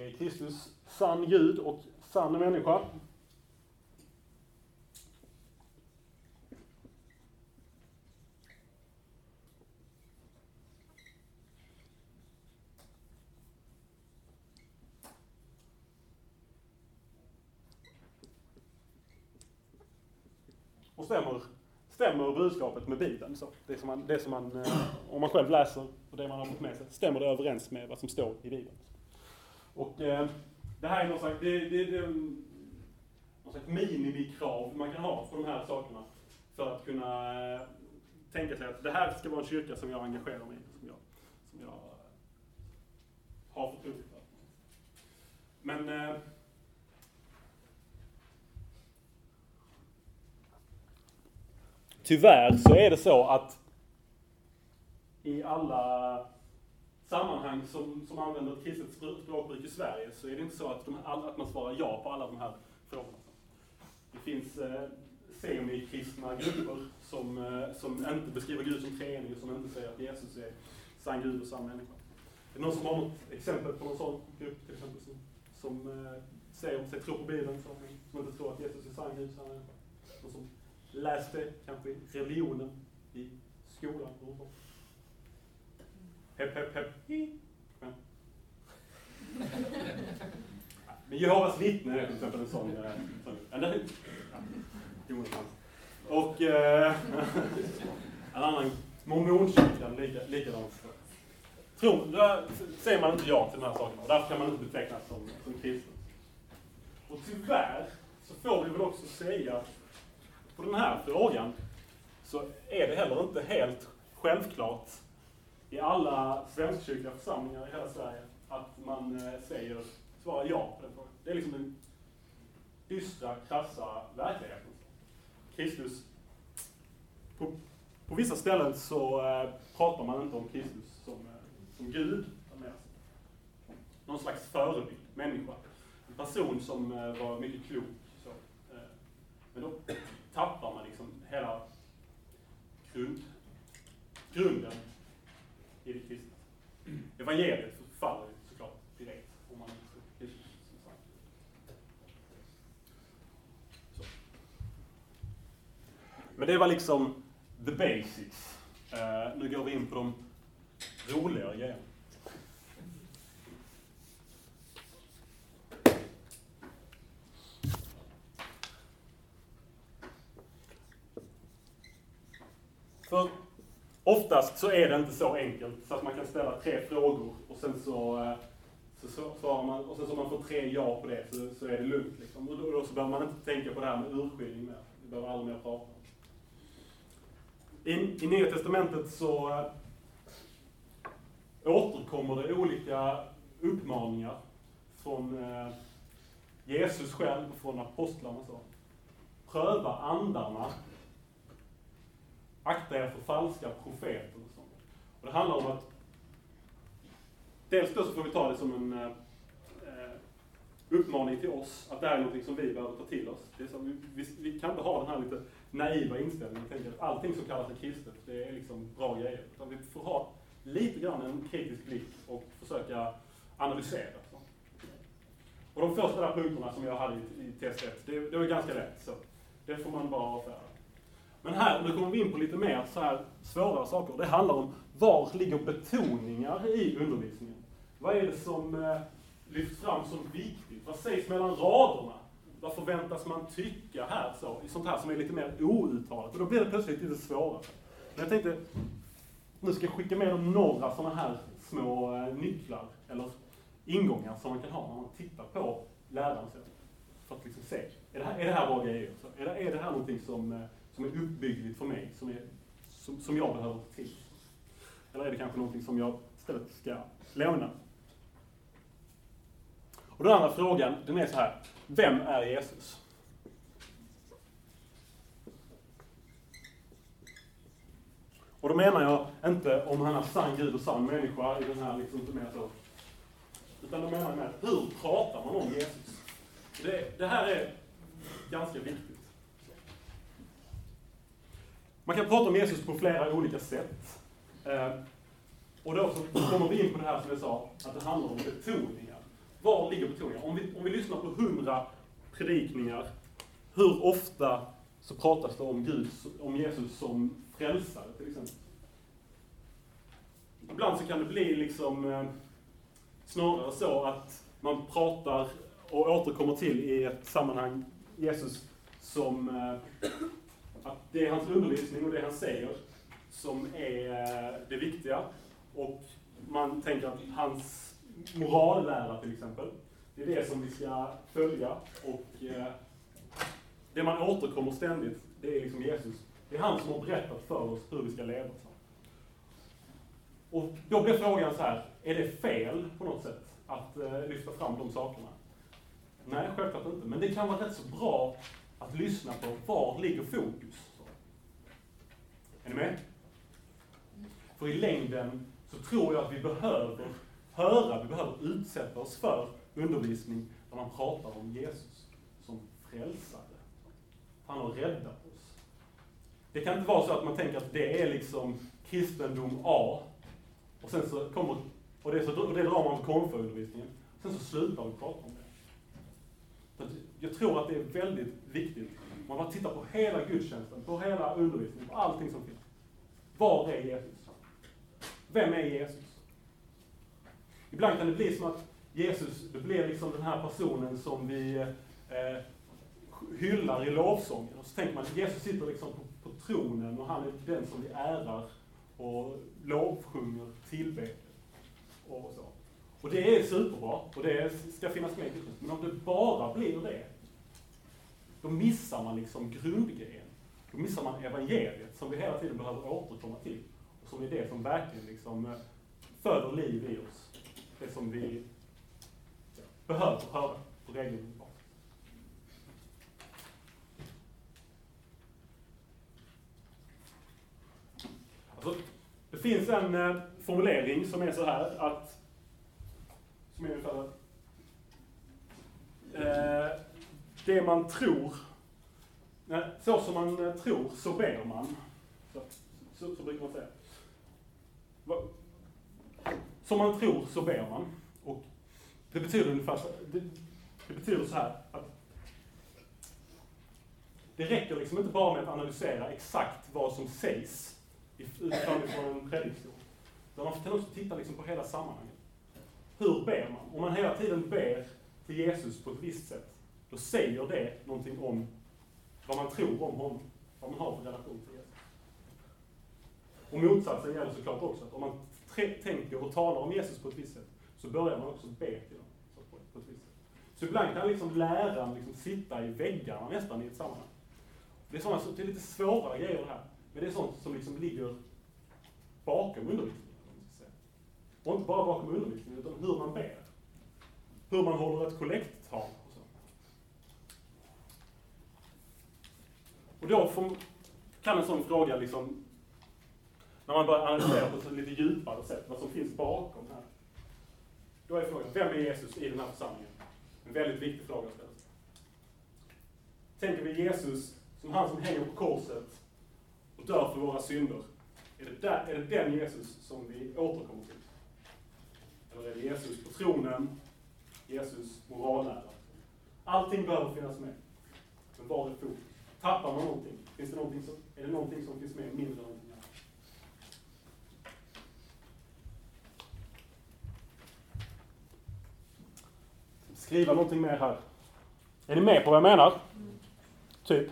Är Kristus sann Gud och sann människa? Och stämmer, stämmer budskapet med Bibeln? Så det som man, det som man, eh, om man själv läser och det man har fått med sig, stämmer det överens med vad som står i Bibeln? Och eh, det här är någon slags, det, det, det, någon slags minimikrav man kan ha på de här sakerna för att kunna eh, tänka sig att det här ska vara en kyrka som jag engagerar mig i, som jag, som jag har förtroende för. Men eh, Tyvärr så är det så att i alla sammanhang som, som använder ett kristet språkbruk i Sverige så är det inte så att, de, att man svarar ja på alla de här frågorna. Det finns eh, semikristna grupper som, eh, som inte beskriver Gud som treenig och som inte säger att Jesus är sann Gud och sann människa. Är det någon som har något exempel på någon sån grupp till exempel som, som eh, säger sig tro på Bibeln som, som inte tror att Jesus är sann Gud och sann människa? Någon som läste kanske i religionen i skolan? Och så? Hepp, hepp, hepp. Men. Jehovas vittnen är till exempel en sån. Eh, eller hur? Och eh, en annan, mormonkyrkan, likadant. Tror, där säger man inte ja till de här sakerna och därför kan man inte betecknas som, som kristen. Och tyvärr så får vi väl också säga att på den här frågan så är det heller inte helt självklart i alla svenskkyrkliga församlingar i hela Sverige att man eh, säger, svarar ja på den frågan. Det är liksom den dystra, krassa verkligheten. Kristus, på, på vissa ställen så eh, pratar man inte om Kristus som, eh, som Gud, utan mer som någon slags förebild, människa. En person som eh, var mycket klok. Så, eh, men då tappar man liksom hela grund, grunden Givetvis. Evangeliet faller ju såklart direkt om man inte tror Kristus Men det var liksom the basics. Uh, nu går vi in på de roligare grejerna. För oftast så är det inte så enkelt så att man kan ställa tre frågor och sen så, eh, så, så svarar man, och sen så om man får tre ja på det så, så är det lugnt. Liksom. Och då, då så behöver man inte tänka på det här med urskiljning mer. Vi behöver aldrig mer prata om. I, I Nya Testamentet så eh, återkommer det olika uppmaningar från eh, Jesus själv och från apostlarna. Så. Pröva andarna akta er för falska profeter och sånt. Och det handlar om att dels då så får vi ta det som en eh, uppmaning till oss, att det här är något som vi behöver ta till oss. Det är så, vi, vi, vi kan inte ha den här lite naiva inställningen och tänka att allting som kallas för kristet, det är liksom bra grejer. Utan vi får ha lite grann en kritisk blick och försöka analysera. Så. Och de första där punkterna som jag hade i, i test 1, det, det var ganska lätt. Så det får man bara avfärda. Men här, nu kommer vi in på lite mer så här svårare saker. Det handlar om var ligger betoningar i undervisningen? Vad är det som eh, lyfts fram som viktigt? Vad sägs mellan raderna? Vad förväntas man tycka här så? I sånt här som är lite mer outtalat. Och då blir det plötsligt lite svårare. Men jag tänkte, nu ska jag skicka med några sådana här små eh, nycklar, eller ingångar som man kan ha när man tittar på läraren. så. För att liksom se, är det här, är det här bra grejer? Så är, det, är det här någonting som, eh, som är uppbyggligt för mig, som, är, som, som jag behöver till? Eller är det kanske någonting som jag istället ska lämna? Och den andra frågan, den är så här. Vem är Jesus? Och då menar jag inte om han är sann Gud och sann människa i den här liksom, inte mer så. Utan då menar jag med, hur pratar man om Jesus? Det, det här är ganska viktigt. Man kan prata om Jesus på flera olika sätt. Eh, och då så kommer vi in på det här som jag sa, att det handlar om betoningar. Var ligger betoningar? Om vi, om vi lyssnar på hundra predikningar, hur ofta så pratas det om Gud, om Jesus som frälsare till exempel? Ibland så kan det bli liksom eh, snarare så att man pratar och återkommer till i ett sammanhang Jesus som eh, att det är hans undervisning och det han säger som är eh, det viktiga. Och man tänker att hans morallära till exempel, det är det som vi ska följa. Och eh, det man återkommer ständigt, det är liksom Jesus. Det är han som har berättat för oss hur vi ska leva. Och då blir frågan så här, är det fel på något sätt att eh, lyfta fram de sakerna? Nej, självklart inte. Men det kan vara rätt så bra att lyssna på var ligger fokus? Är ni med? För i längden så tror jag att vi behöver höra, vi behöver utsätta oss för undervisning där man pratar om Jesus som frälsare. Han har räddat oss. Det kan inte vara så att man tänker att det är liksom kristendom A, och sen så kommer, och det, så, och det drar man på konfaundervisningen, sen så slutar vi prata om det. Jag tror att det är väldigt viktigt, man bara tittar på hela gudstjänsten, på hela undervisningen, på allting som finns. Var är Jesus? Vem är Jesus? Ibland kan det bli som att Jesus, det blir liksom den här personen som vi eh, hyllar i lovsången. Och så tänker man att Jesus sitter liksom på, på tronen och han är den som vi ärar och lovsjunger, tillber och så. Och det är superbra och det ska finnas med Men om det bara blir det, då missar man liksom grundgrejen. Då missar man evangeliet som vi hela tiden behöver återkomma till. Och som är det som verkligen liksom eh, föder liv i oss. Det som vi behöver höra på regelbundet Alltså, det finns en eh, formulering som är så här att, som är ungefär eh, det man tror, nej, så som man eh, tror så ber man. Så, så, så brukar man säga. Som man tror så ber man. Och det betyder ungefär så, det, det betyder så här att det räcker liksom inte bara med att analysera exakt vad som sägs utifrån en predikstol. Utan man kan också titta liksom på hela sammanhanget. Hur ber man? Om man hela tiden ber till Jesus på ett visst sätt, då säger det någonting om vad man tror om honom, vad man har för relation till Jesus. Och motsatsen gäller såklart också, att om man tänker och talar om Jesus på ett visst sätt, så börjar man också be till honom på ett visst sätt. Så ibland kan liksom läraren liksom sitta i väggarna nästan i ett sammanhang. Det är, sådana, det är lite svårare grejer det här. Men det är sånt som liksom ligger bakom undervisningen. Och inte bara bakom undervisningen, utan hur man ber. Hur man håller ett kollekttal och så. Och då får, kan en sån fråga liksom, när man börjar analysera på ett lite djupare sätt, vad som finns bakom här. Då är frågan, vem är Jesus i den här församlingen? En väldigt viktig fråga att ställa sig. Tänker vi Jesus som han som hänger på korset och dör för våra synder. Är det, där, är det den Jesus som vi återkommer till? Eller är det Jesus på tronen, Jesus morallära? Allting behöver finnas med. Men var är fokus? Tappar man någonting? Finns det någonting som, är det någonting som finns med mindre än någonting annat? Skriva någonting mer här. Är ni med på vad jag menar? Mm. Typ.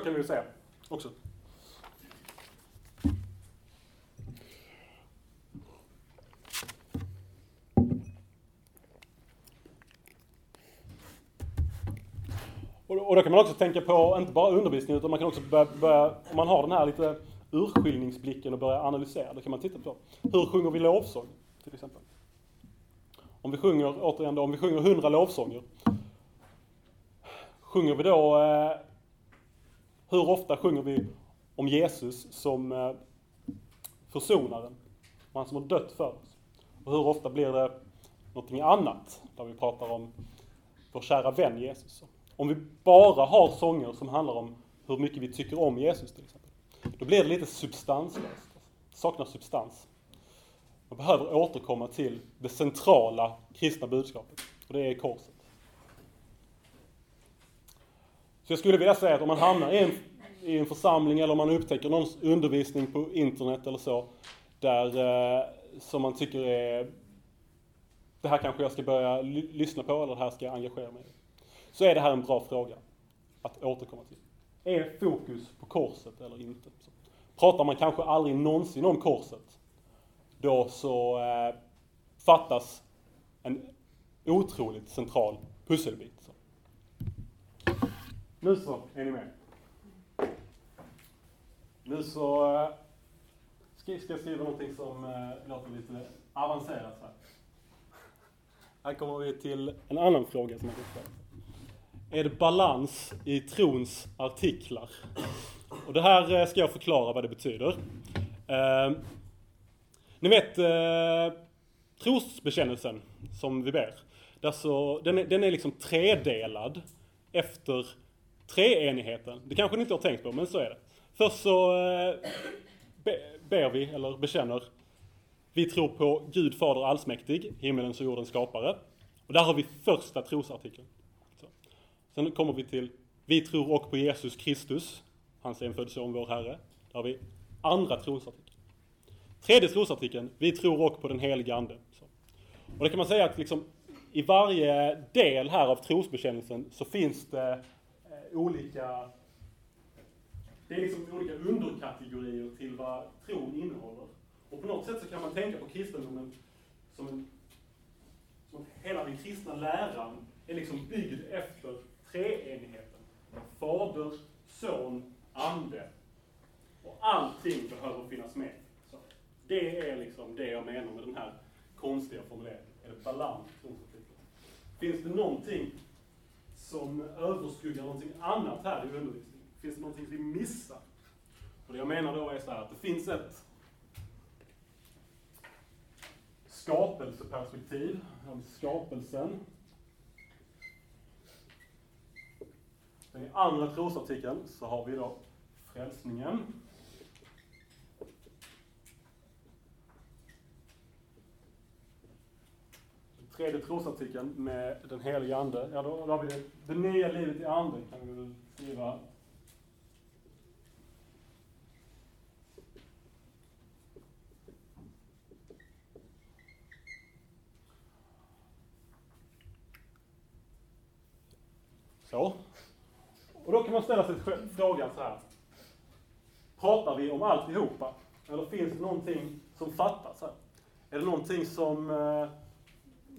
Så kan vi säga också. Och då, kan man också tänka på, inte bara undervisning, utan man kan också börja, börja om man har den här lite urskiljningsblicken och börja analysera, då kan man titta på hur sjunger vi lovsång, till exempel. Om vi sjunger, återigen då, om vi sjunger hundra lovsånger, sjunger vi då, eh, hur ofta sjunger vi om Jesus som eh, försonaren, han som har dött för oss? Och hur ofta blir det någonting annat, där vi pratar om vår kära vän Jesus? Om vi bara har sånger som handlar om hur mycket vi tycker om Jesus till exempel, då blir det lite substanslöst. Det saknar substans. Man behöver återkomma till det centrala kristna budskapet, och det är korset. Så jag skulle vilja säga att om man hamnar i en, i en församling eller om man upptäcker någons undervisning på internet eller så, där eh, som man tycker är det här kanske jag ska börja lyssna på eller det här ska jag engagera mig i. Så är det här en bra fråga att återkomma till. Är fokus på korset eller inte? Så pratar man kanske aldrig någonsin om korset, då så eh, fattas en otroligt central pusselbit. Nu så, är ni med? Nu så eh, ska jag skriva någonting som eh, låter lite avancerat här. Här kommer vi till en annan fråga som jag kan ställa. Är det balans i trons artiklar? Och det här eh, ska jag förklara vad det betyder. Eh, ni vet eh, trosbekännelsen som vi ber. Där så, den, är, den är liksom tredelad efter treenigheten. Det kanske ni inte har tänkt på, men så är det. Först så eh, be, ber vi, eller bekänner, vi tror på Gud Fader allsmäktig, himmelens och jordens skapare. Och där har vi första trosartikeln. Så. Sen kommer vi till, vi tror och på Jesus Kristus, hans enfödde son, vår Herre. Där har vi andra trosartikeln. Tredje trosartikeln, vi tror och på den helige Ande. Så. Och det kan man säga att liksom, i varje del här av trosbekännelsen så finns det olika det är liksom olika underkategorier till vad tron innehåller. Och på något sätt så kan man tänka på kristendomen som en... Som att hela den kristna läran är liksom byggd efter treenigheten. Fader, son, ande. Och allting behöver finnas med. Så det är liksom det jag menar med den här konstiga formuleringen. Är det balans i? Finns det någonting som överskuggar någonting annat här i undervisningen? Finns det någonting vi missar? Och det jag menar då är så här att det finns ett skapelseperspektiv. Här har vi skapelsen. I andra trosartikeln så har vi då frälsningen. Tredje trosartikeln med den heliga Ande. Ja, då, då har vi det, det nya livet i Anden kan vi väl skriva. Så. Och då kan man ställa sig frågan så här. Pratar vi om alltihopa? Eller finns det någonting som fattas här? Är det någonting som, eh,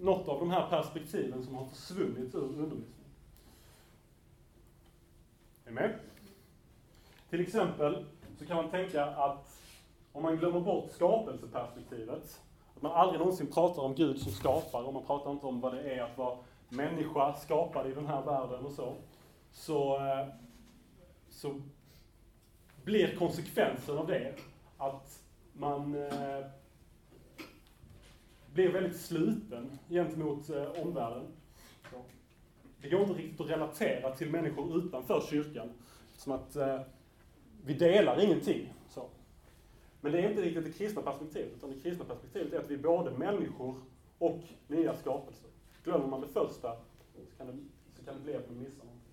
något av de här perspektiven som har försvunnit ur undervisningen? Är ni med? Till exempel så kan man tänka att om man glömmer bort skapelseperspektivet, att man aldrig någonsin pratar om Gud som skapare, och man pratar inte om vad det är att vara människa skapad i den här världen och så, så, eh, så blir konsekvensen av det att man eh, blir väldigt sluten gentemot eh, omvärlden. Så. Det går inte riktigt att relatera till människor utanför kyrkan, som att eh, vi delar ingenting. Så. Men det är inte riktigt det kristna perspektivet, utan det kristna perspektivet är att vi är både människor och nya skapelser. Glömmer man det första så kan det, så kan det bli att man missar någonting.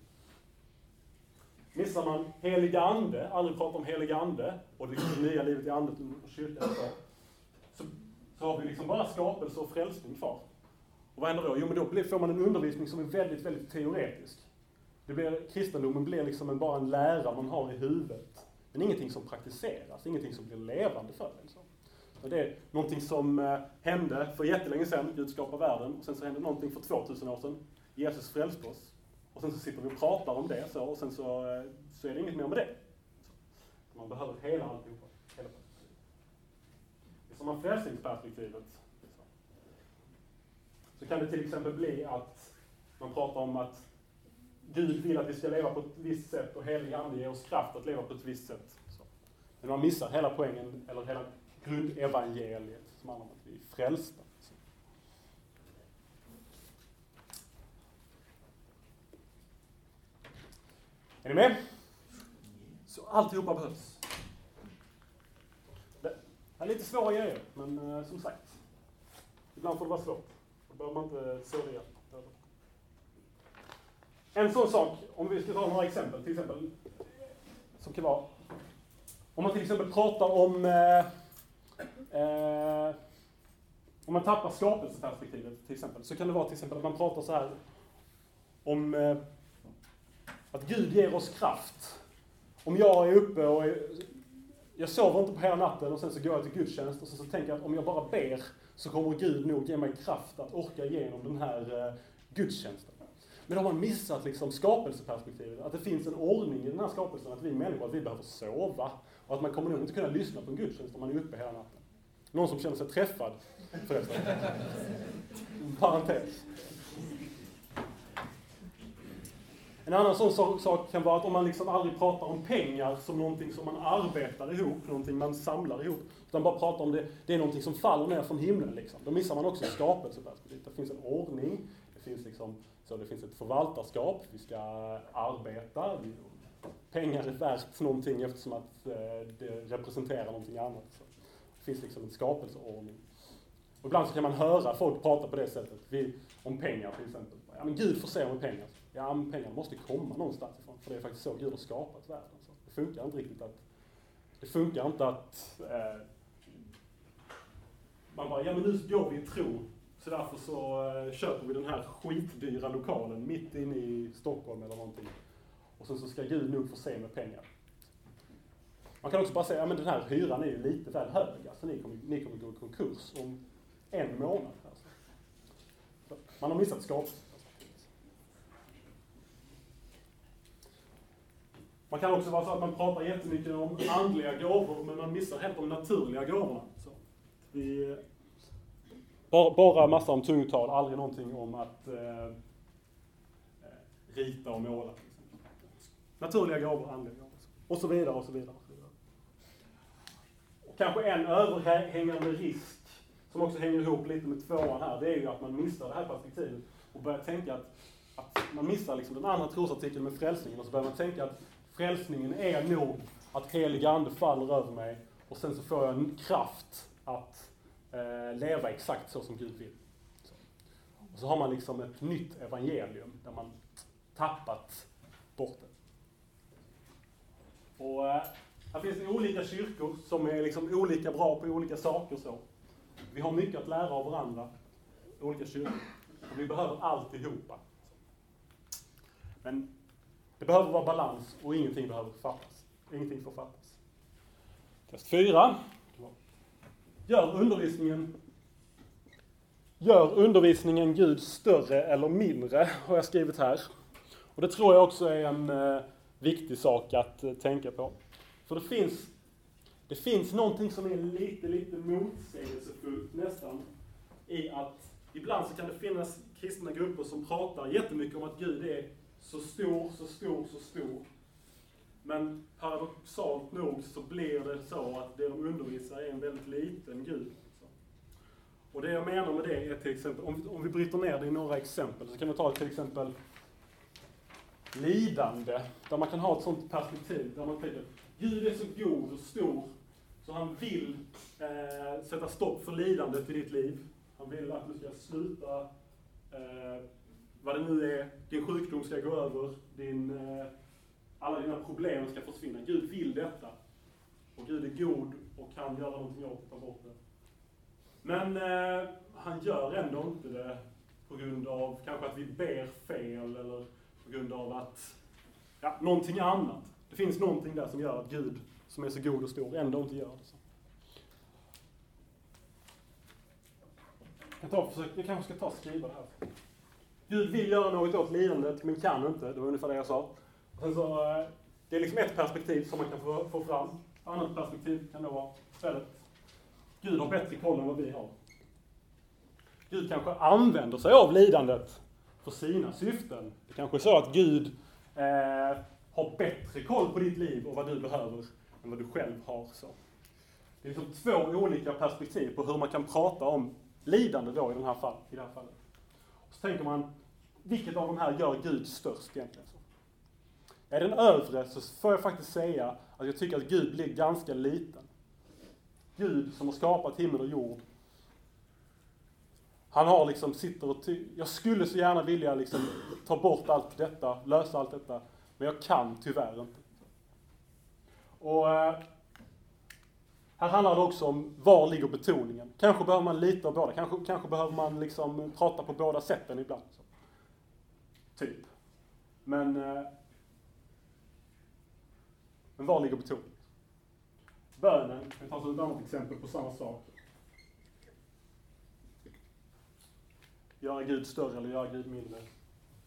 Missar man helig ande, aldrig pratar om helig ande och det nya livet i andet och kyrkan så, så har vi liksom bara skapelse och frälsning kvar. Och vad händer då? Jo, men då får man en undervisning som är väldigt, väldigt teoretisk. Det blir, kristendomen blir liksom en, bara en lära man har i huvudet. Men ingenting som praktiseras, ingenting som blir levande för en. Liksom. Så. Det är någonting som eh, hände för jättelänge sedan, Gud skapade världen. Och sen så hände någonting för 2000 år sedan. Jesus frälste oss. Och sen så sitter vi och pratar om det så, och sen så, eh, så är det inget mer med det. Man behöver hela alltihopa. Hela perspektivet. Det är som har frälsningsperspektivet. Så kan det till exempel bli att man pratar om att Gud vill att vi ska leva på ett visst sätt och helig ande ger oss kraft att leva på ett visst sätt. Men man missar hela poängen, eller hela grundevangeliet som handlar om att vi är frälsta. Är ni med? Så alltihopa behövs. Det är lite svåra grejer, men eh, som sagt. Ibland får det vara svårt. Då behöver man inte sörja. En sån sak, om vi ska ta några exempel, till exempel, som kan vara, om man till exempel pratar om, eh, eh, om man tappar skapelseperspektivet till exempel, så kan det vara till exempel att man pratar så här om eh, att Gud ger oss kraft. Om jag är uppe och är, jag sover inte på hela natten och sen så går jag till gudstjänst och sen så tänker jag att om jag bara ber så kommer Gud nog ge mig kraft att orka igenom den här eh, gudstjänsten. Men då har man missat liksom skapelseperspektivet, att det finns en ordning i den här skapelsen, att vi människor, att vi behöver sova. Och att man kommer nog inte kunna lyssna på en gudstjänst om man är uppe hela natten. Någon som känner sig träffad, förresten. Parentes. En annan sån sak kan vara att om man liksom aldrig pratar om pengar som någonting som man arbetar ihop, någonting man samlar ihop, utan bara pratar om det, det är någonting som faller ner från himlen liksom. Då missar man också skapelseperspektivet. Det finns en ordning, det finns liksom så det finns ett förvaltarskap, vi ska arbeta, pengar är värt någonting eftersom att eh, det representerar någonting annat. Så det finns liksom en skapelseordning. Och ibland så kan man höra folk prata på det sättet, vi, om pengar till exempel. Ja men Gud förser med pengar. Ja men pengar måste komma någonstans ifrån, för det är faktiskt så Gud har skapat världen. Så det funkar inte riktigt att, det funkar inte att eh, man bara, ja men nu går vi i tro så därför så eh, köper vi den här skitdyra lokalen mitt inne i Stockholm eller någonting. Och sen så ska Gud nog förse med pengar. Man kan också bara säga, ja men den här hyran är ju lite väl hög. Alltså ni kommer, ni kommer gå i konkurs om en månad. Alltså. Man har missat skapelsen. Man kan också vara så att man pratar jättemycket om andliga gåvor, men man missar helt de naturliga gåvorna. Så vi bara, bara massa om tungtal, aldrig någonting om att eh, eh rita och måla. Naturliga gåvor, andliga gåvor. Och så vidare och så vidare. Och så vidare. Och kanske en överhängande risk, som också hänger ihop lite med tvåan här, det är ju att man missar det här perspektivet och börjar tänka att, att man missar liksom den andra trosartikeln med frälsningen och så börjar man tänka att frälsningen är nog att helig ande faller över mig och sen så får jag en kraft att eh, leva exakt så som Gud vill. Så. Och så har man liksom ett nytt evangelium där man tappat bort det. Och eh, här finns det olika kyrkor som är liksom olika bra på olika saker så. Vi har mycket att lära av varandra, olika kyrkor. Och vi behöver alltihopa. Men det behöver vara balans och ingenting behöver fattas. Ingenting får fattas. Test 4. Gör undervisningen Gör undervisningen Gud större eller mindre, har jag skrivit här. Och det tror jag också är en eh, viktig sak att eh, tänka på. För det finns, det finns någonting som är lite, lite motsägelsefullt nästan, i att ibland så kan det finnas kristna grupper som pratar jättemycket om att Gud är så stor, så stor, så stor. Men paradoxalt nog så blir det så att det de undervisar är en väldigt liten Gud. Alltså. Och det jag menar med det är till exempel, om vi, om vi bryter ner det i några exempel, så kan vi ta till exempel lidande, där man kan ha ett sånt perspektiv, där man tänker Gud är så god och stor, så han vill eh, sätta stopp för lidandet i ditt liv. Han vill att du ska sluta, eh, vad det nu är, din sjukdom ska gå över, din eh, alla dina problem ska försvinna. Gud vill detta. Och Gud är god och kan göra någonting åt det, ta bort det. Men eh, han gör ändå inte det på grund av kanske att vi ber fel eller på grund av att ja, någonting annat. Det finns någonting där som gör att Gud, som är så god och stor, ändå inte gör det. Så. Jag, tar, jag kanske ska ta och skriva det här. Gud vill göra något åt lidandet, men kan inte. Det var ungefär det jag sa. Och sen så, eh, det är liksom ett perspektiv som man kan få, få fram. Ett annat perspektiv kan då vara istället, Gud har bättre koll än vad vi har. Gud kanske använder sig av lidandet för sina syften. Det kanske är så att Gud eh, har bättre koll på ditt liv och vad du behöver än vad du själv har. Så. Det är liksom två olika perspektiv på hur man kan prata om lidande då i, den här fall, i det här fallet. Så tänker man, vilket av de här gör Gud störst egentligen? Är den övre så får jag faktiskt säga att jag tycker att Gud blir ganska liten. Gud som har skapat himmel och jord. Han har liksom, sitter och ty- Jag skulle så gärna vilja liksom ta bort allt detta, lösa allt detta. Men jag kan tyvärr inte. Och eh, här handlar det också om var ligger betoningen. Kanske behöver man lite av båda. Kanske, kanske behöver man liksom prata på båda sätten ibland. Så. Typ. Men, eh, men var ligger betoningen? Bönen, vi tar som ett annat exempel på samma sak. Göra Gud större eller göra Gud mindre.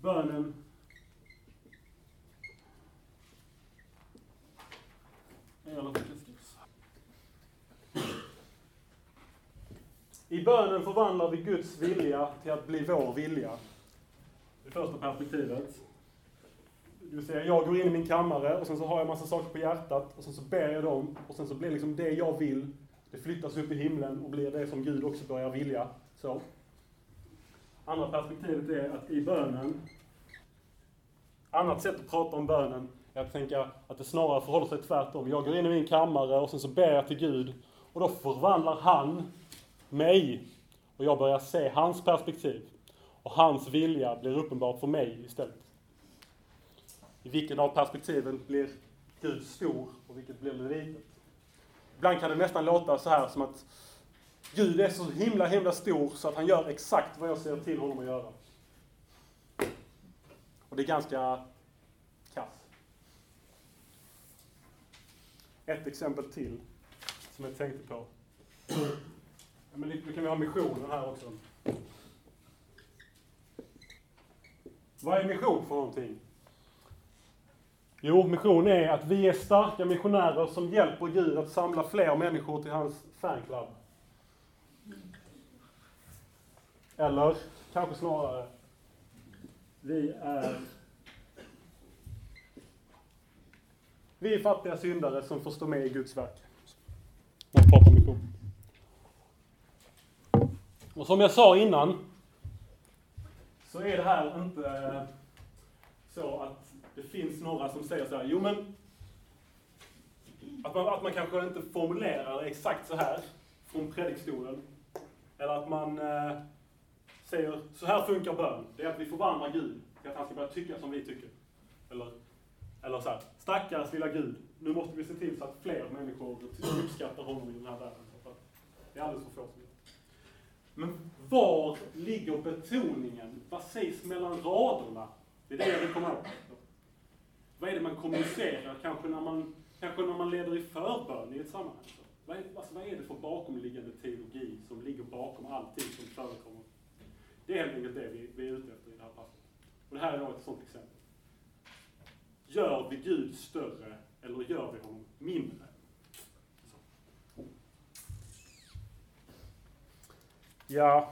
Bönen Eller I bönen förvandlar vi Guds vilja till att bli vår vilja. Det första perspektivet. Det vill säga, jag går in i min kammare och sen så har jag massa saker på hjärtat och sen så ber jag dem och sen så blir liksom det jag vill, det flyttas upp i himlen och blir det som Gud också börjar vilja. Så. Andra perspektivet är att i bönen, annat sätt att prata om bönen är att tänka att det snarare förhåller sig tvärtom. Jag går in i min kammare och sen så ber jag till Gud och då förvandlar han mig och jag börjar se hans perspektiv. Och hans vilja blir uppenbar för mig istället. I vilken av perspektiven blir Gud stor och vilket blir det litet? Ibland kan det nästan låta så här som att Gud är så himla, himla stor så att han gör exakt vad jag ser till honom att göra. Och det är ganska kass. Ett exempel till som jag tänkte på. Ja, men nu kan vi ha missionen här också. Vad är mission för någonting? Jo, mission är att vi är starka missionärer som hjälper Gud att samla fler människor till hans fanclub. Eller kanske snarare, vi är Vi är fattiga syndare som får stå med i Guds verk. Man pratar mission. Och som jag sa innan, så är det här inte eh, så att det finns några som säger så här, jo men att man, att man kanske inte formulerar exakt så här från predikstolen. Eller att man eh, säger, så här funkar bön. Det är att vi förvandlar Gud till att han ska börja tycka som vi tycker. Eller, eller så här, stackars lilla Gud, nu måste vi se till så att fler människor uppskattar honom i den här världen. Det är alldeles för få som gör det. Men var ligger betoningen? Vad sägs mellan raderna? Det är det jag vill komma åt. Vad är det man kommunicerar, kanske när man, kanske när man leder i förbön i ett sammanhang? Vad är, alltså, vad är det för bakomliggande teologi som ligger bakom allting som förekommer? Det är helt enkelt det vi, vi är ute efter i det här passet. Och det här är då ett sådant exempel. Gör vi Gud större eller gör vi honom mindre? Ja,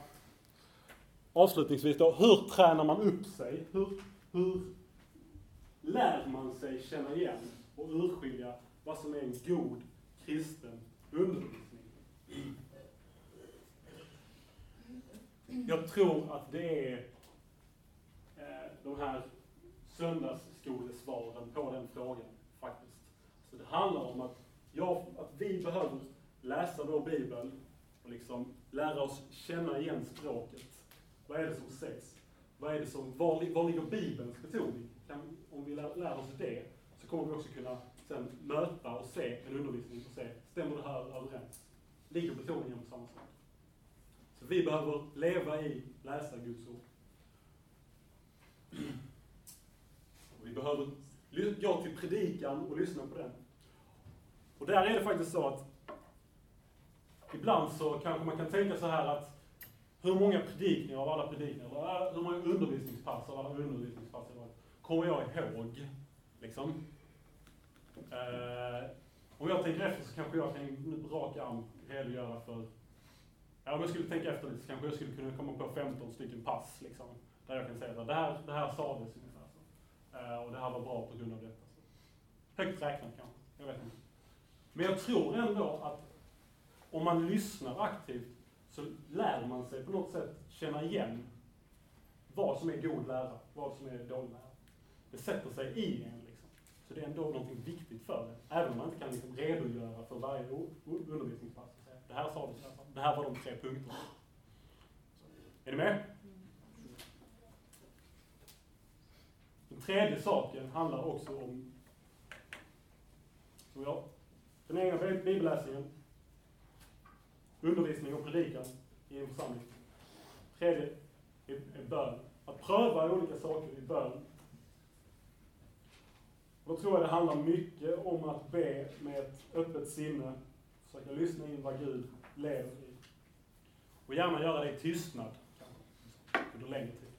avslutningsvis då, hur tränar man upp sig? Hur, hur lär man sig känna igen och urskilja vad som är en god kristen undervisning? Jag tror att det är eh, de här söndagsskolesvaren på den frågan faktiskt. Så det handlar om att, jag, att vi behöver läsa vår bibel och liksom lära oss känna igen språket. Vad är det som sägs? Vad är det som, var, var ligger Bibelns betoning? Kan, om vi lär, lär oss det så kommer vi också kunna sen möta och se en undervisning och se, stämmer det här överens? Ligger betoningen på samma sak? Så vi behöver leva i, läsa Guds ord. Och vi behöver gå till predikan och lyssna på den. Och där är det faktiskt så att ibland så kanske man kan tänka så här att hur många predikningar av alla predikningar, eller äh, hur många undervisningspass av alla undervisningspass kommer jag ihåg? Liksom. Eh, om jag tänker efter så kanske jag kan nu rak arm redogöra för, ja om jag skulle tänka efter lite så kanske jag skulle kunna komma på 15 stycken pass liksom. Där jag kan säga att det här, det här sades ungefär så. Eh, och det här var bra på grund av detta. Så. Högt räknat kanske, jag vet inte. Men jag tror ändå att om man lyssnar aktivt så lär man sig på något sätt känna igen vad som är god lära, vad som är dålig lära. Det sätter sig i en liksom. Så det är ändå någonting viktigt för en. Även om man inte kan liksom redogöra för varje undervisningspass. Det här sa du, så det här var de tre punkterna. Är ni med? Den tredje saken handlar också om, som jag, den egna bibelläsningen, undervisning och predikan i en församling. Tredje är, bön. Att pröva olika saker i bön. Då tror jag det handlar mycket om att be med ett öppet sinne, försöka lyssna in vad Gud lever i. Och gärna göra det i tystnad, kanske, under längre tid.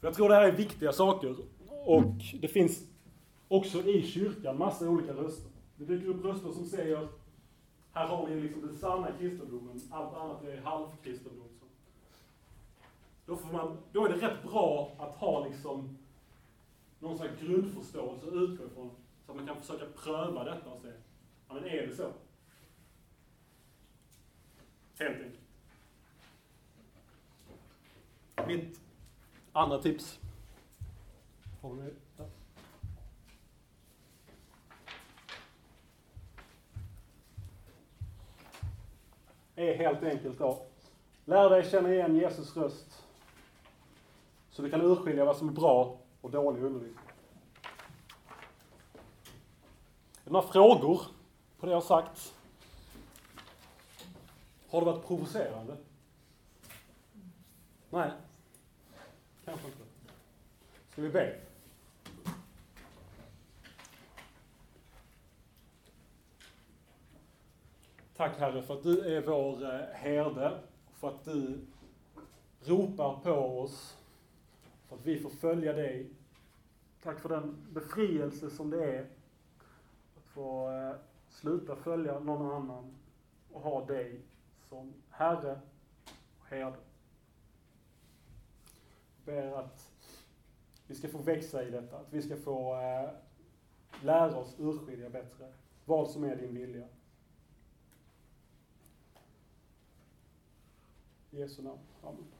För jag tror det här är viktiga saker. Och det finns också i kyrkan massa olika röster. Det dyker upp liksom röster som säger, här har vi liksom den sanna kristendomen, allt annat är halvkristendom. Så. Då, får man, då är det rätt bra att ha liksom någon slags grundförståelse att utgå ifrån. Så att man kan försöka pröva detta och se, ja men är det så? Helt enkelt. Mitt andra tips. Har du med? Ja. Är helt enkelt då. Lär dig känna igen Jesus röst. Så du kan urskilja vad som är bra och dålig undervisning. Är det några frågor på det jag har sagt? Har det varit provocerande? Nej. Kanske inte. Ska vi be? Tack Herre för att du är vår eh, herde, för att du ropar på oss, för att vi får följa dig. Tack för den befrielse som det är att få eh, sluta följa någon annan och ha dig som Herre och herde. Jag ber att vi ska få växa i detta, att vi ska få eh, lära oss urskilja bättre vad som är din vilja. Jesu. Amen.